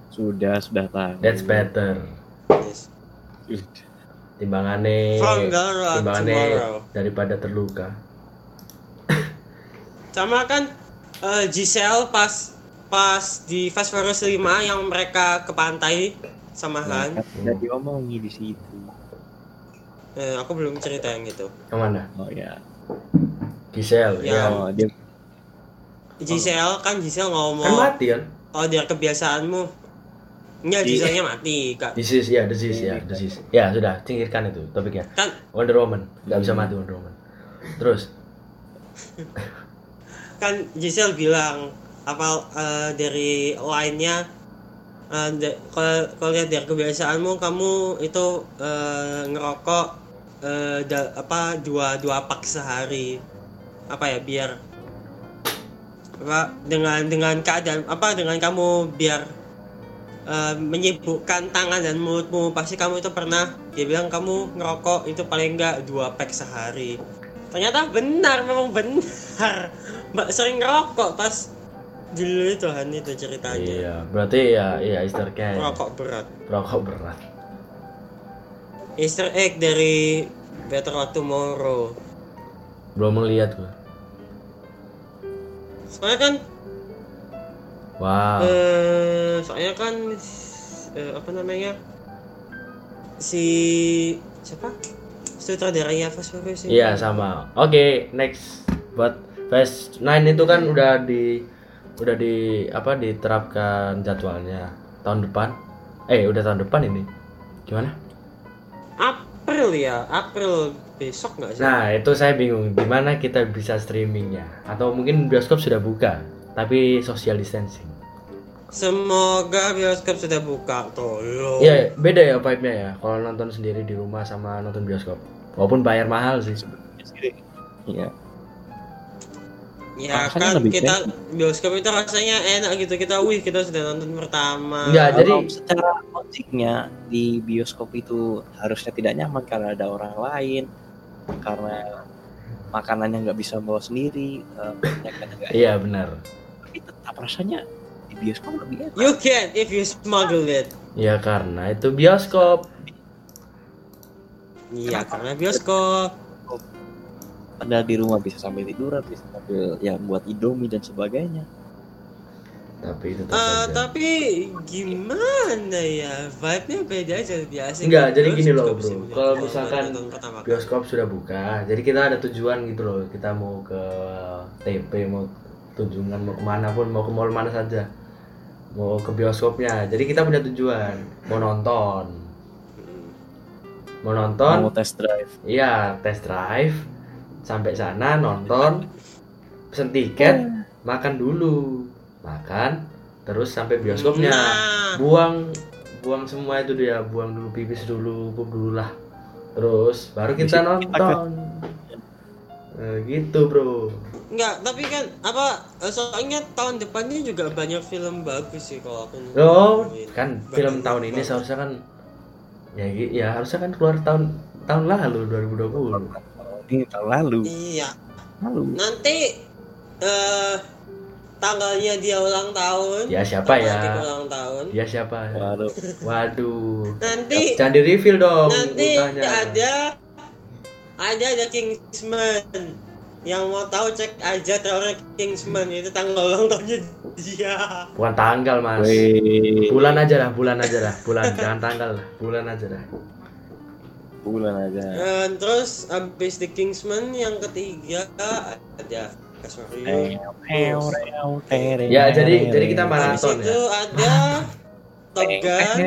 Sudah, sudah tahu. That's better. Yes. Timbangane tomorrow. daripada terluka. Sama kan eh, Giselle pas pas di Fast Furious 5 yang mereka ke pantai sama Han. Kan Udah diomongi di situ. Eh, aku belum cerita yang itu. Yang mana? Oh ya. Giselle. Ya. Oh, dia Giselle kan Giselle Kan ngomong, mati kan? oh dia kebiasaanmu. Enggak, Di- Giselle-nya mati, Kak. Disease ya, disease ya, disease. Ya sudah, singkirkan itu topiknya. Kan Wonder Woman, nggak bisa mati Wonder Woman. Terus, *laughs* kan Giselle bilang apa eh, dari line-nya eh, da- kalau lihat dari kebiasaanmu kamu itu eh, ngerokok eh, da- apa dua dua pak sehari. Apa ya biar apa dengan dengan keadaan apa dengan kamu biar eh, menyibukkan tangan dan mulutmu. Pasti kamu itu pernah dia bilang kamu ngerokok itu paling enggak dua pack sehari. Ternyata benar memang benar mbak sering ngerokok pas dulu itu Han itu ceritanya iya, berarti ya, iya Easter egg, rokok berat rokok berat. Easter egg dari Better Luck Tomorrow Belum melihat gua. soalnya kan Wow. eh soalnya kan eh, apa namanya si siapa sutradaranya Fast Furious. Iya sama. Oke, next. Buat Fast 9 itu kan udah di udah di apa diterapkan jadwalnya tahun depan. Eh, udah tahun depan ini. Gimana? April ya, April besok nggak sih? Nah, itu saya bingung gimana kita bisa streamingnya atau mungkin bioskop sudah buka tapi social distancing. Semoga bioskop sudah buka, tolong. Iya, beda ya vibe-nya ya kalau nonton sendiri di rumah sama nonton bioskop. Walaupun bayar mahal sih. Iya. Ya Rasanya kan lebih kita bioskop itu rasanya enak gitu kita wih kita sudah nonton pertama. Enggak, jadi Kalau *laughs* secara logiknya di bioskop itu harusnya tidak nyaman karena ada orang lain, karena makanannya nggak bisa bawa sendiri, nggak. iya benar. Tapi tetap rasanya di bioskop lebih enak. You can if you smuggle it. Ya karena itu bioskop. Iya karena bioskop. Padahal di rumah bisa sambil tiduran, bisa sambil ya buat indomie dan sebagainya. Tapi tetap Eh saja. tapi gimana ya vibe-nya beda aja lebih asik. Enggak, di jadi gini loh, Bro. Kalau gua, misalkan bioskop sudah buka, jadi kita ada tujuan gitu loh. Kita mau ke TP, mau tujuan mau ke mana pun, mau ke mall mana saja, mau ke bioskopnya. Jadi kita punya tujuan, mau nonton, mau nonton, Mau test drive. iya test drive, sampai sana nonton, pesen tiket, makan dulu, makan, terus sampai bioskopnya, Nah, buang, buang semua itu dia, buang dulu pipis dulu, pup dulu lah, terus baru kita nonton, Eh, gitu bro. enggak, tapi kan apa soalnya tahun depannya juga banyak film bagus sih kalau aku Oh, nungguin. kan Banyak film tahun ini seharusnya kan ya ya harusnya kan keluar tahun tahun lalu 2020. Ini tahun lalu. Iya. Lalu. Nanti eh tanggalnya dia ulang tahun. Ya, siapa ya? Ulang tahun. Dia siapa? Waduh. Waduh. Nanti Jangan di reveal dong nanti ultahnya. ada ada ada Kingsman yang mau tahu cek aja trailer Kingsman itu tanggal ulang tahunnya dia Bukan tanggal, Mas. Wih, Bulan aja lah, bulan aja lah. Bulan jangan tanggal lah. Bulan aja lah. Bulan aja. Dan terus abis The Kingsman yang ketiga ada Furious. Ya, jadi jadi kita maraton itu ya. ada Top Gun.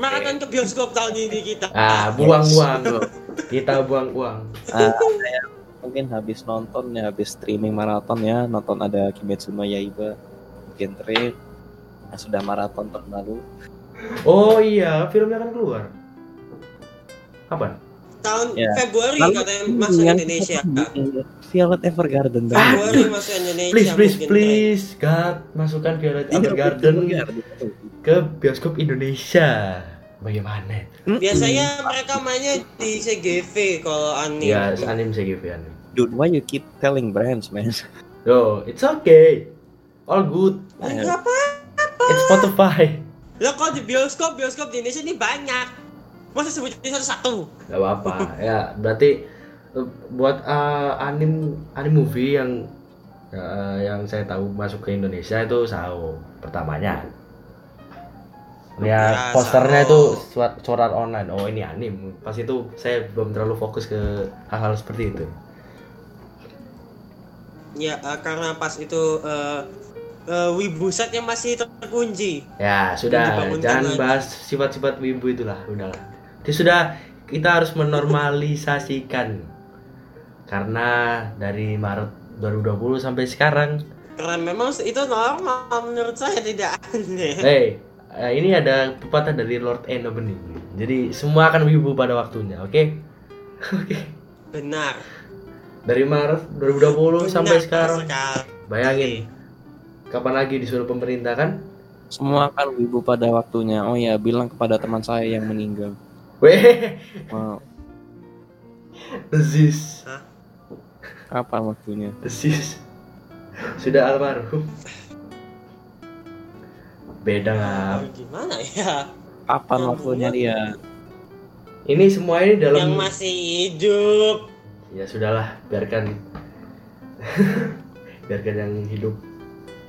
Maraton ke bioskop tahun ini kita. Ah, buang uang loh. Kita buang uang. Ah, saya *laughs* mungkin habis nonton ya habis streaming maraton ya nonton ada Kimetsu no Yaiba genre yang sudah maraton tahun lalu Oh iya, filmnya kan keluar. Kapan? Tahun Ya. Februari Lalu katanya masuk yang Indonesia. Violet Evergarden tadi. Februari masuk Indonesia. Please, please, mungkin, please, God, masukkan Violet Evergarden ke bioskop Indonesia. Bagaimana? Biasanya mereka mainnya di CGV kalau anime. Ya, anime CGV anime. Dude, why you keep telling brands, man? Yo, it's okay. All good. Enggak apa. It's Spotify. Lah kalau di bioskop, bioskop di Indonesia ini banyak. Masa sebutin satu-satu? Gak apa-apa. ya, berarti uh, buat uh, anim anim movie yang uh, yang saya tahu masuk ke Indonesia itu Sao pertamanya. Ya, Ya, posternya Sao. itu surat online. Oh, ini anim. Pas itu saya belum terlalu fokus ke hal-hal seperti itu. Ya, eh, karena pas itu eh eh, Wibusat yang masih terkunci. Ya, sudah. Jangan lagi. bahas sifat-sifat wibu itulah, udahlah. Itu sudah kita harus menormalisasikan. Karena dari Maret 2020 sampai sekarang, Karena memang itu normal menurut saya tidak aneh. hey, eh, ini ada pepatah dari Lord Eno Bening. Jadi semua akan wibu pada waktunya, oke? *laughs* Oke. Benar. Dari Maret 2020 sampai Benar sekarang, sekali. bayangin kapan lagi disuruh pemerintah kan? Semua kan wibu pada waktunya. Oh ya, bilang kepada teman saya yang meninggal. Weh, Wow, desis, kapan waktunya? desis. Sudah almarhum. Beda ngap. Gimana ya? Kapan Yang waktunya buat- dia? Ini semua ini dalam Yang masih hidup. ya sudahlah biarkan *laughs* biarkan yang hidup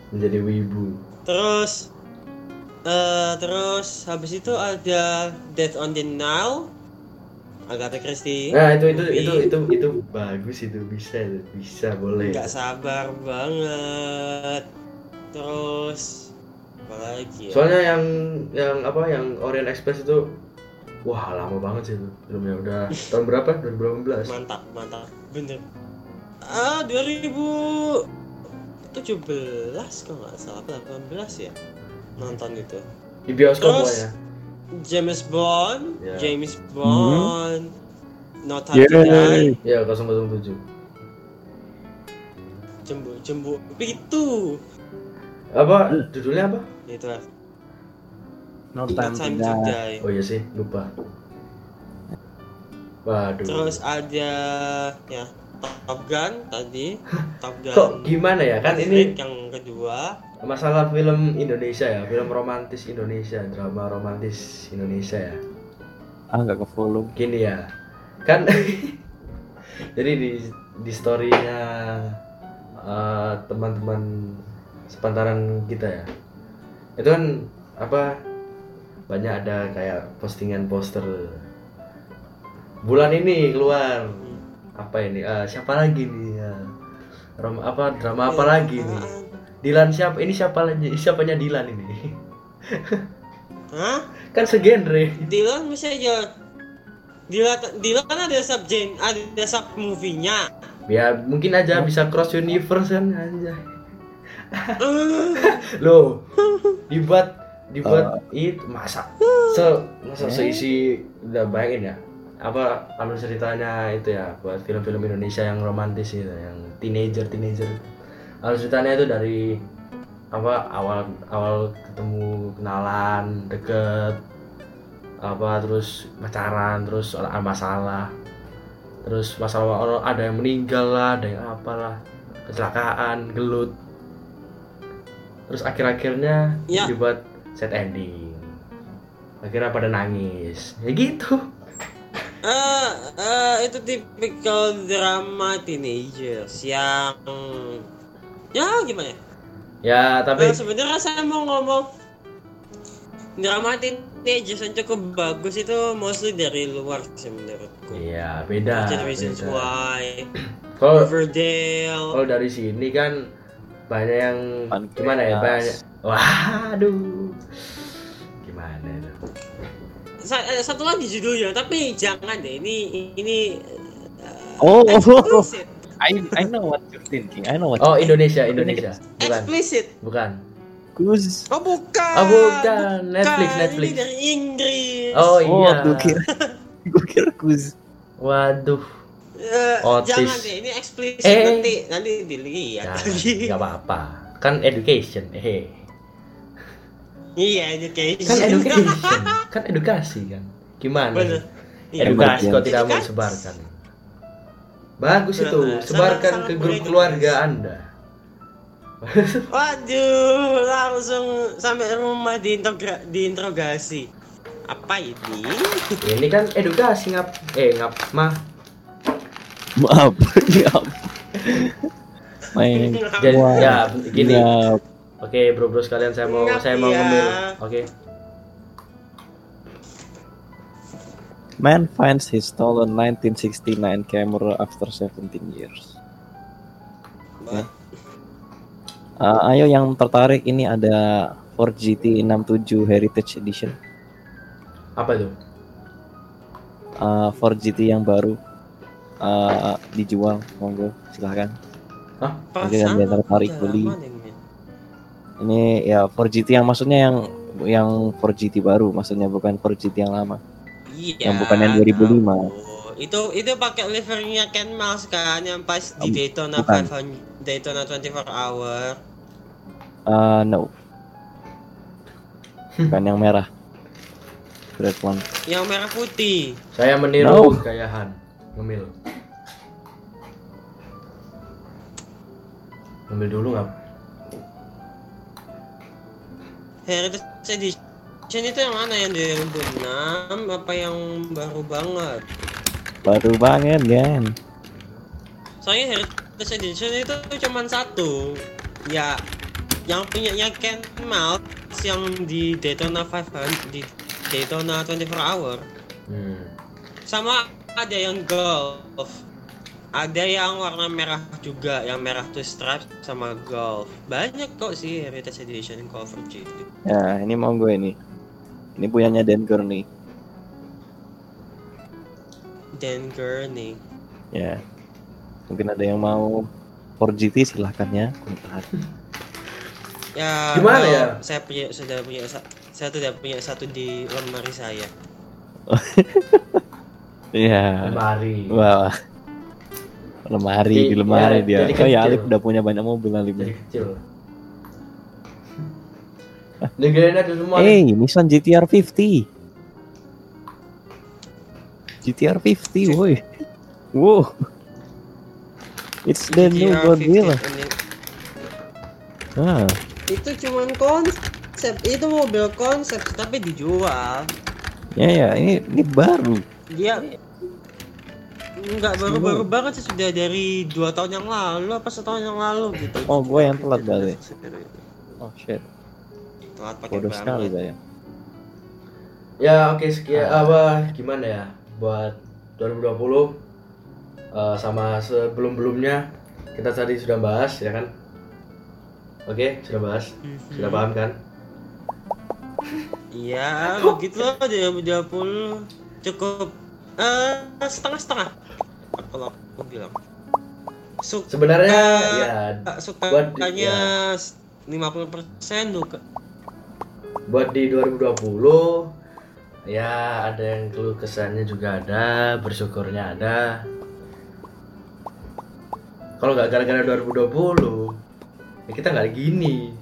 menjadi wibu Terus eh terus habis itu ada Death on the Nile Agatha Christie. Nah itu itu itu itu itu bagus itu bisa itu bisa boleh. nggak sabar banget. Terus apa lagi ya? Soalnya yang yang apa yang Orient Express itu wah lama banget sih itu filmnya. Udah *laughs* tahun berapa? 2018 mantap mantap. Bener. Ah 2017 kalau nggak salah apa 18 ya nonton itu di bioskop Terus? pokoknya? James Bond Ya. James Bond No Time to Yeay. Die. Ya 007 jembu jembu itu. Apa? Judulnya apa? Itu lah No No time, Time to to die. Die. Oh iya sih lupa. Waduh. Terus ada ya Top Gun tadi. Top Gun kok gimana ya? Kan ini yang kedua. masalah film Indonesia ya film romantis Indonesia drama romantis Indonesia ya. Ah nggak ke follow. gini ya kan *laughs* jadi di di storynya eh, teman-teman sepantaran kita ya itu kan apa banyak ada kayak postingan poster bulan ini keluar apa ini? Eh, siapa lagi nih? Ya. Rom, apa drama apa lagi nih? Dilan siapa ini siapa lagi? Siapanya Dilan ini? *laughs* Hah? kan segenre. Dylan bisa aja. Dylan, Dylan kan ada sub gen, ada sub movie-nya. ya mungkin aja bisa cross universe kan aja *laughs* loh dibuat dibuat itu masa? Se masa seisi udah bayangin ya apa alur ceritanya itu ya buat film-film Indonesia yang romantis itu yang teenager teenager alur ceritanya itu dari apa awal awal ketemu kenalan deket apa terus pacaran terus ada masalah. Terus masalah orang ada yang meninggal lah ada yang apalah kecelakaan gelut. Terus akhir-akhirnya Ya. dibuat set ending. Akhirnya pada nangis. Ya gitu Eh, eh, itu tipikal drama teenagers yang ya gimana ya? ya tapi Nah, sebenarnya saya mau ngomong drama teenagers yang cukup bagus itu mostly dari luar sih menurutku. iya beda beda. why *clears throat* kalau Riverdale kalau dari sini kan banyak yang Pancreas. gimana ya banyak waduh satu lagi judulnya tapi jangan deh ini ini eh, Oh, explicit *laughs* I I know what you're thinking. I know what. oh Indonesia Indonesia bukan explicit bukan Gus. oh bukan Oh, bukan. Netflix, Bukan. Netflix. ini dari Inggris oh Oh, iya gue kira *laughs* gue kira Gus. waduh Eh, Otis. jangan deh ini eksplisit Eh. nanti nanti dilihat Jangan, lagi nggak apa-apa kan education eh iya education kan education *laughs* kan edukasi kan gimana Bener. Iya, edukasi kok tidak mau disebarkan bagus itu sebarkan ke grup keluarga anda *laughs* Waduh, langsung sampai rumah diintegra- diinterogasi. Apa ini? ini kan edukasi ngap eh ngap mah Maaf. *laughs* Maaf. Main. jadi ya gini Maaf. Oke bro bro sekalian saya mau Ngap saya mau ya. ngemil oke Man finds his stolen 1969 camera after 17 years. Ya. Ah, ayo yang tertarik ini ada Ford GT 67 Heritage Edition. apa itu Ah, Ford GT yang baru ah, dijual, monggo silahkan. Bagi yang tertarik beli. Ini ya Ford GT yang maksudnya yang yang Ford GT baru, maksudnya bukan Ford GT yang lama. Iya. Yang bukan yang 2005. tahu. Itu itu pakai liverynya Ken Miles kan yang pas di Um, Daytona bukan. 500 Daytona 24 hour. Ah, no. Bukan yang merah. Red one. Yang merah putih. saya meniru No. gayahan ngemil ngemil dulu nggak Heritage Edition itu yang mana yang 2006 apa yang baru banget? Baru banget kan. Soalnya Heritage Edition itu cuma satu. Ya, yang punyanya Ken Miles yang di Daytona 500 di Daytona 24 Hour. hmm. sama ada yang golf ada yang warna merah juga yang merah two stripes sama golf banyak kok sih heritage edition of Duty Ya, ini mau gue ini. Ini punyanya Denker nih. Dan Gurney Ya. Mungkin ada yang mau 4GT silahkan ya. Kontak. ya Gimana ya? saya punya sudah punya sa- saya sudah punya satu di lemari saya Iya. *laughs* lemari Wah. Lemari, Jadi- di lemari ya, dia. jadi Oh ya. Alif udah punya banyak mobil Alif. jadi kecil Negara ada semua Eh, Nissan GTR 50. GTR 50, woi. Wow. It's the new GR50 Godzilla. Ah, itu cuman konsep itu mobil konsep tapi dijual ya ya, ini ini baru. dia Enggak baru-baru banget sih sudah dari dua tahun yang lalu apa setahun yang lalu gitu. Oh, gue yang telat berarti. Oh shit, Telat pakai bodoh sekali saya. ya. Oke sekian apa gimana ya buat 2020 eh, sama sebelum belumnya kita tadi sudah bahas ya kan? Oke sudah bahas? Sudah Mhm. paham kan? Iya, begitu loh 2020 cukup. Eh setengah-setengah. Kalau aku bilang. Suka sebenarnya ya buat- sukanya ya. 50% duka. buat di 2020 ya ada yang keluh kesannya juga ada bersyukurnya ada kalau nggak gara-gara 2020 ya kita nggak gini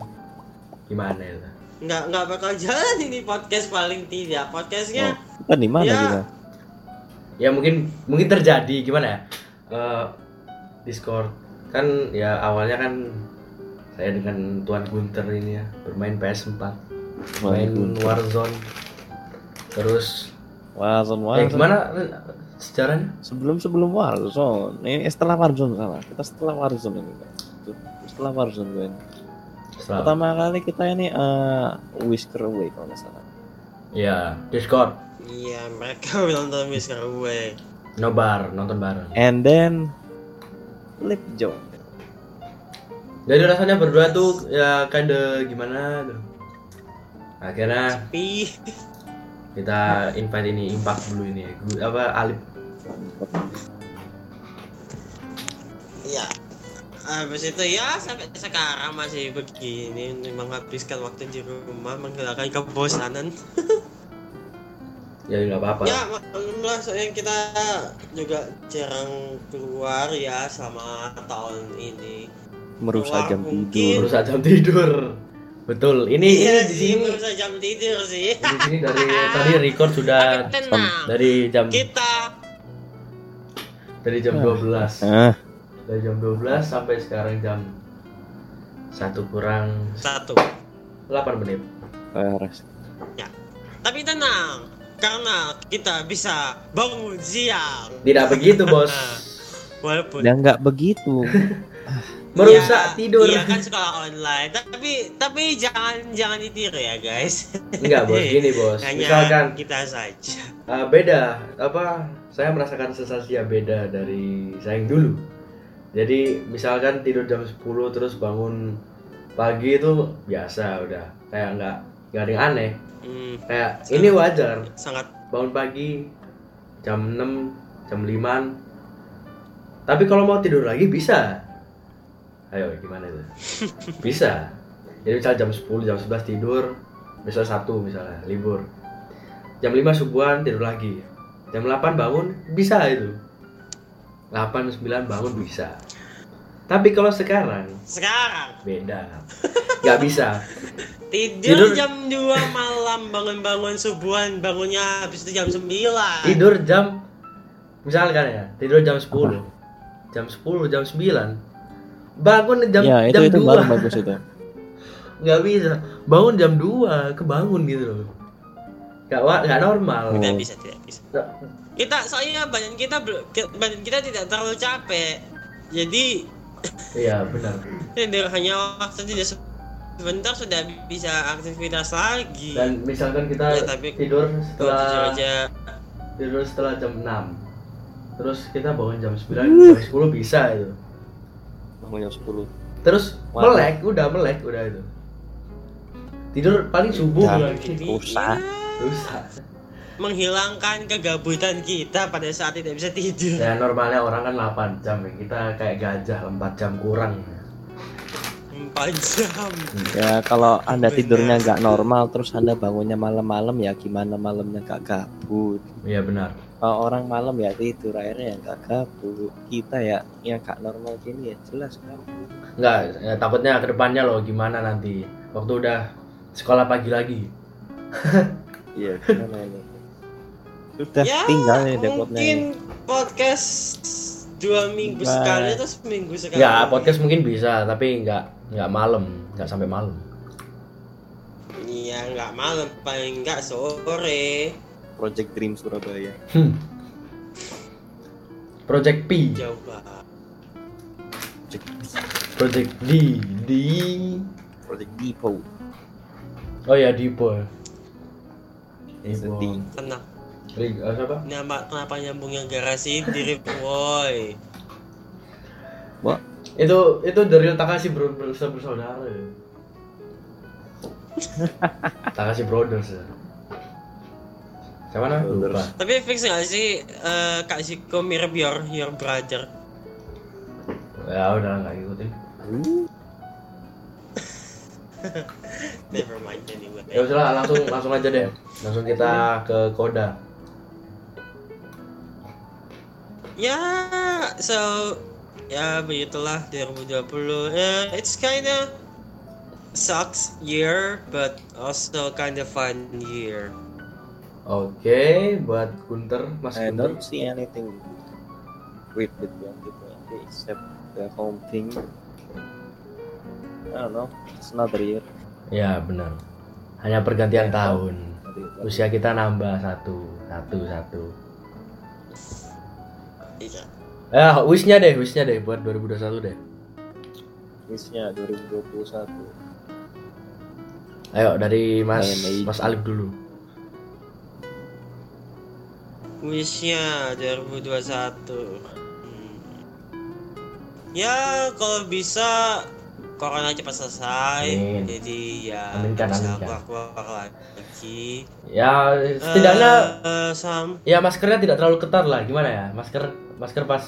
gimana ya Nggak nggak bakal *laughs* jalan ini podcast paling tidak. Podcastnya Oh, kita di mana Ya. kita? Ya mungkin mungkin terjadi gimana ya Eh, Discord kan ya awalnya kan saya dengan Tuan Gunter ini ya bermain PS4 main Waduh. Warzone terus Warzone, eh Warzone. gimana sejarahnya Sebelum sebelum Warzone, ini setelah Warzone salah. Kita setelah Warzone ini. Setelah Warzone gue. ini. Setelah- Pertama kali kita ini eh Whisker Away kalau nggak salah. ya Discord iya mereka *laughs* nonton Mister Way. nobar nonton bareng. And then Lip Joe. jadi rasanya berdua tuh ya kinda gimana tuh akhirnya Tapi kita invite ini impact dulu ini Gu- apa Alip. Ya habis itu ya sampai sekarang masih begini menghabiskan waktu di rumah menghilangkan kebosanan *laughs* ya nggak apa-apa ya maklumlah soalnya kita juga jarang keluar ya selama tahun ini. Merusak Keluar jam mungkin. tidur. merusak jam tidur. Betul. Ini iya ini di sini merusak jam tidur sih. di sini dari *laughs* tadi record sudah dari jam kita dari jam 12 Ah, dari jam 12 sampai sekarang jam satu kurang satu. 8 menit. Beres. tapi tenang karena kita bisa bangun siang. Tidak begitu bos. *laughs* Walaupun Ya nggak begitu. *laughs* merusak Iya, tidur. Iya kan sekolah online, tapi tapi jangan jangan ditiru ya guys. *laughs* enggak bos. Gini bos. Hanya misalkan kita saja. Uh, beda. Apa saya merasakan sensasi yang beda dari saya yang dulu. Jadi misalkan tidur jam 10 terus bangun pagi itu biasa udah. Kayak nggak nggak ada yang aneh Hmm, kayak ini wajar. sangat bangun pagi jam 6 jam 5 tapi kalau mau tidur lagi bisa. Ayo gimana itu? *laughs* Bisa. Jadi misal jam 10 jam 11 tidur besok Sabtu misalnya libur. Jam 5 subuhan tidur lagi. Jam 8 bangun bisa itu. 8 9 bangun bisa tapi kalau sekarang sekarang? beda. Nggak bisa. *laughs* Tidur, Tidur- jam 2 malam bangun-bangun subuhan bangunnya habis itu jam 9 tidur jam misalkan ya tidur jam 10 jam 10 jam 9 bangun jam ya itu jam itu 2 baru bagus itu. *laughs* nggak bisa. Bangun jam 2 kebangun gitu loh. Nggak wa- nggak normal. Tidak Oh. bisa tidak bisa. Kita soalnya badan kita badan kita tidak terlalu capek. Jadi iya benar. Hanya waktu tidak se- sebentar sudah bisa aktivitas lagi. Dan misalkan kita Ya, tapi tidur setelah aja tidur setelah jam 6 terus kita bangun jam 9 jam 10 bisa itu. Bangun jam 10 terus Waduh. melek udah melek udah itu. Tidur paling subuh. Udah. lagi Rusak. rusak menghilangkan kegabutan kita pada saat tidak bisa tidur. ya normalnya orang kan 8 jam ya. Kita kayak gajah 4 jam kurang. 4 jam. ya kalau anda tidurnya nggak normal terus anda bangunnya malam-malam ya gimana malamnya nggak gabut? Iya benar. Kalau orang malam ya tidur akhirnya ya nggak gabut. Kita ya yang nggak normal gini ya jelas kan? Enggak, ya, takutnya ke depannya loh gimana nanti? Waktu udah sekolah pagi lagi. *laughs* Iya gimana ini sudah Ya, tinggal nih depotnya mungkin podcast dua minggu Bye. sekali atau seminggu sekali. ya podcast mungkin bisa tapi nggak nggak malam nggak sampai malam Iya, nggak malam, paling nggak sore. Project Dream Surabaya hmm. Project P Jauh banget. Project Project D D Project Depot oh ya Dipo Dipo sedih Tenang. Rig- eh, siapa Nama, kenapa nyambung yang garasi diri boy? Wah, itu itu dari Takashi bro bersaudara bersaudara ya. *laughs* Takashi Brothers ya. Siapa. Lupa. Tapi fix nggak sih eh, Kak Ziko mirip your, your brother? Ya udah nggak ngikutin. *laughs* Never mind anyway. Ya udah lah, langsung langsung aja deh. Langsung kita ke Koda. Ya, so ya begitulah 2020. Eh, it's kinda sucks year, but also kinda fun year. Oke, buat Gunter, Mas I Gunter. don't see anything with 2020 except the home thing. I don't know, it's another year. Ya benar. Hanya pergantian Ya, tahun. Usia kita nambah satu, satu, satu. Iya. Ya, wishnya deh, wishnya deh buat 2021 deh. Wishnya 2021. Ayo dari Mas Dari- Mas Alif dulu. Wishnya 2021. Hmm. Ya, kalau bisa corona cepat selesai. Amin. Jadi ya Aminkan, bisa aminkan. keluar lagi. Ya, setidaknya Eh, sam ya maskernya tidak terlalu ketat lah. Gimana ya? Masker masker pas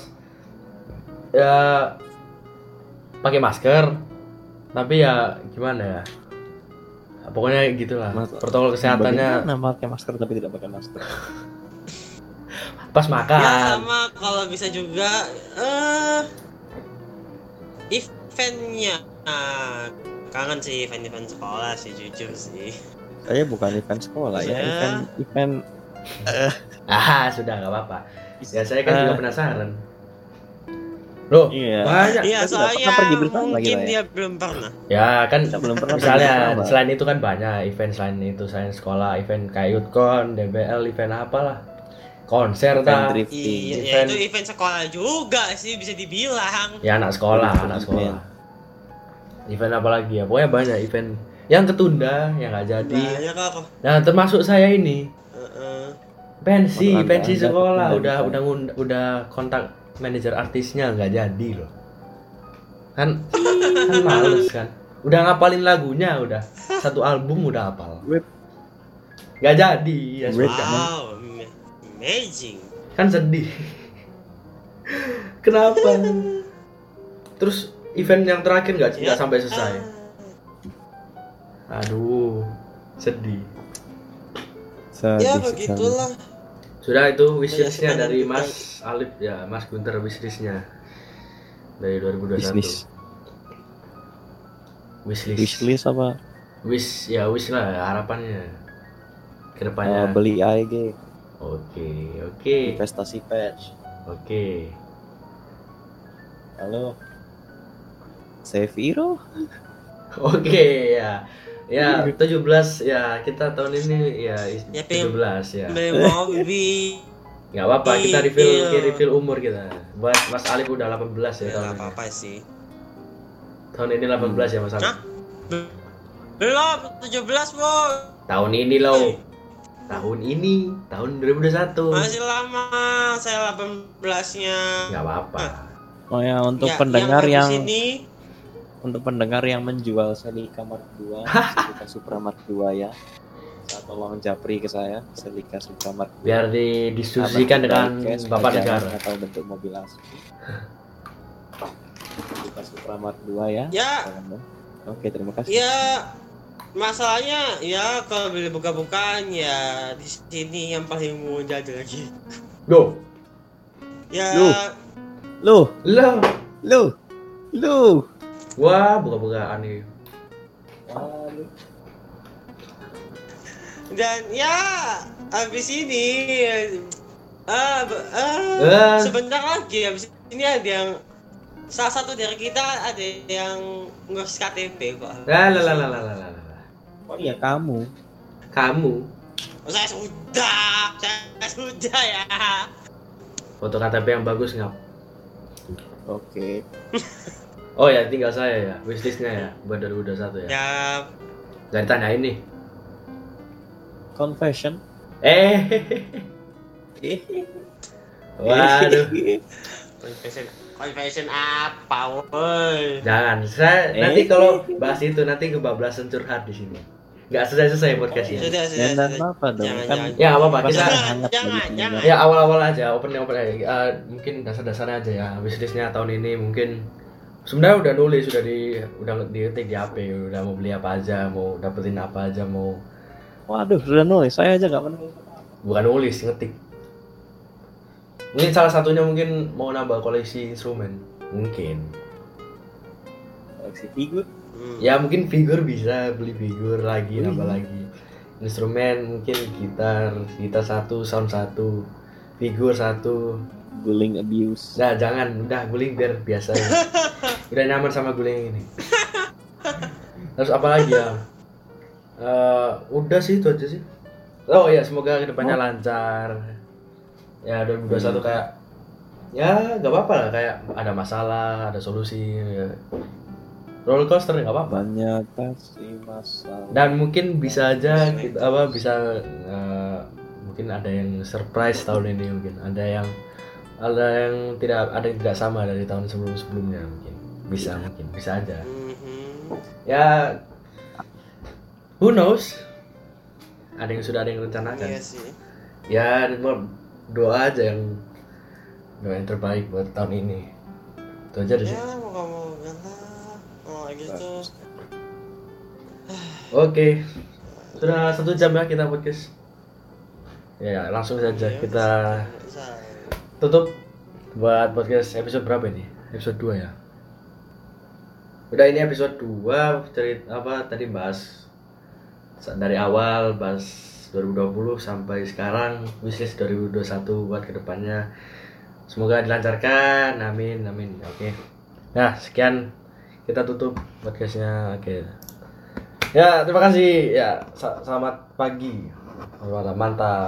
ya pakai masker. Tapi ya gimana ya? Pokoknya gitulah. Mas- Protokol kesehatannya Bagaimana pakai masker tapi tidak pakai masker. *laughs* pas Ya makan. sama kalau bisa juga eh eventnya Ah, kangen sih event-event sekolah sih jujur sih. Saya bukan event sekolah ya, Ya. event event *laughs* Ah, sudah nggak apa-apa. Ya saya kan Eh. juga penasaran. Loh, Iya. banyak. Iya soalnya pernah pergi bersama mungkin kita ya. dia belum pernah. Ya kan Kita belum pernah misalnya bersama. selain itu kan banyak event selain itu selain sekolah, event kayak DBL, event apalah. Konser event ta. drifting. Iya, ya Event. itu event sekolah juga sih bisa dibilang. Ya anak sekolah, anak sekolah. Event apa lagi ya? Pokoknya banyak event yang ketunda, yang nggak jadi. Banyak kok. Nah, termasuk saya ini. Heeh. Pensi, pensi Anda sekolah ketunda udah udah ngund- udah kontak manajer artisnya nggak jadi loh. Kan kan males kan. Udah ngapalin lagunya udah. Satu album udah hafal. Nggak jadi ya. Wow, ama- amazing. Kan sedih. Kenapa? Terus event yang terakhir nggak nggak sampai selesai. Aduh, sedih. Sedih Ya sekali. Sudah itu wishlistnya Banyak dari event Mas Alif ya, Mas Gunter wishlistnya dari 2021. Bisnis. Wishlist. Wishlist apa? Wish ya wish lah harapannya Eh, ke depannya. beli AEG, Oke oke investasi patch. oke. Halo. Seviro? *laughs* Oke ya. Ya 17 ya kita tahun ini ya is- Ya, Pim. 17 ya. Mobil. *laughs* Nggak apa-apa kita Iya. reveal reveal umur kita. Buat Mas Alif udah 18 ya Ya tahun nggak ini. apa-apa sih. Tahun ini 18 ya Mas Alif. Hah? Belum 17 boy. Tahun ini loh. tahun ini tahun 2021 Masih lama, saya 18-nya. nggak apa-apa Oh ya untuk Ya, pendengar yang, ini untuk pendengar yang menjual Celica Mark II, Celica Supra Mark II ya. Saya tolong japri ke saya, Celica Supra Mark II. biar didiskusikan dengan Cash, bapak negara atau bentuk mobil asli. Celica Supra Mark II ya. ya Oke, terima kasih. ya masalahnya ya kalau beli buka-bukaan ya di sini yang paling mudah lagi. Duh, Ya Lu. Lu, lo lu, lu. Wah, buka-bukaan aneh. Dan ya, habis ini ah, uh, uh. sebentar lagi habis ini ada yang salah satu dari kita ada yang ngurus KTP kok. Lah lah lah lah lah lah. Oh iya kamu. Kamu. Oh, saya sudah, saya sudah ya. Foto KTP yang bagus nggak? Oke. Okay. *laughs* oh ya tinggal saya ya wishlistnya ya buat 2021 ya Ya, nggak ditanya ini Confession. eh *laughs* waduh confession, confession apa, woi? jangan saya Eh. nanti kalau bahas itu nanti kebablasan curhat di sini nggak selesai selesai podcastnya Sudah, sudah, Dan dan sudah. apa dong? Jangan, kan jangan. Ya, apa apa pasti kita Jangan, jangan, ya awal-awal aja open open aja Eh, mungkin dasar-dasarnya aja ya wishlistnya tahun ini mungkin sebenarnya udah nulis udah di udah diketik di HP udah mau beli apa aja mau dapetin apa aja mau Waduh, sudah nulis. Saya aja nggak pernah. bukan nulis ngetik mungkin salah satunya mungkin mau nambah koleksi instrumen mungkin Koleksi figur. Hmm. ya mungkin figur bisa beli figur lagi Wih. nambah lagi instrumen mungkin gitar gitar satu sound satu figur satu Guling abuse. nah jangan. Udah guling biar biasa ya. *laughs* udah nyaman sama guling ini. Terus apa lagi ya? Eh, udah sih itu aja sih. Oh ya semoga ke depannya lancar. Ya 2021 kayak ya gak apa-apa lah. Kayak ada masalah ada solusi ya. roller coaster nggak apa-apa. Mengatasi masalah. dan mungkin bisa aja kita, apa bisa eh, mungkin ada yang surprise tahun ini mungkin. Ada yang ada yang tidak ada yang tidak sama dari tahun sebelum sebelumnya mungkin bisa mungkin bisa aja Mhm. ya who knows ada yang sudah ada yang rencanakan Iya sih. ya doa aja yang doa yang terbaik buat tahun ini itu aja deh sih Ya, lah. Oh, gitu. Oke, sudah satu jam ya kita podcast. Ya langsung saja Iya, kita. Tutup buat podcast episode berapa ini? Episode 2 ya. Udah ini episode 2 cerita apa tadi bahas dari awal bahas 2020 sampai sekarang wishlist 2021 buat ke depannya semoga dilancarkan amin amin oke nah sekian kita tutup podcastnya oke Ya, terima kasih. Ya, selamat pagi. Mantap.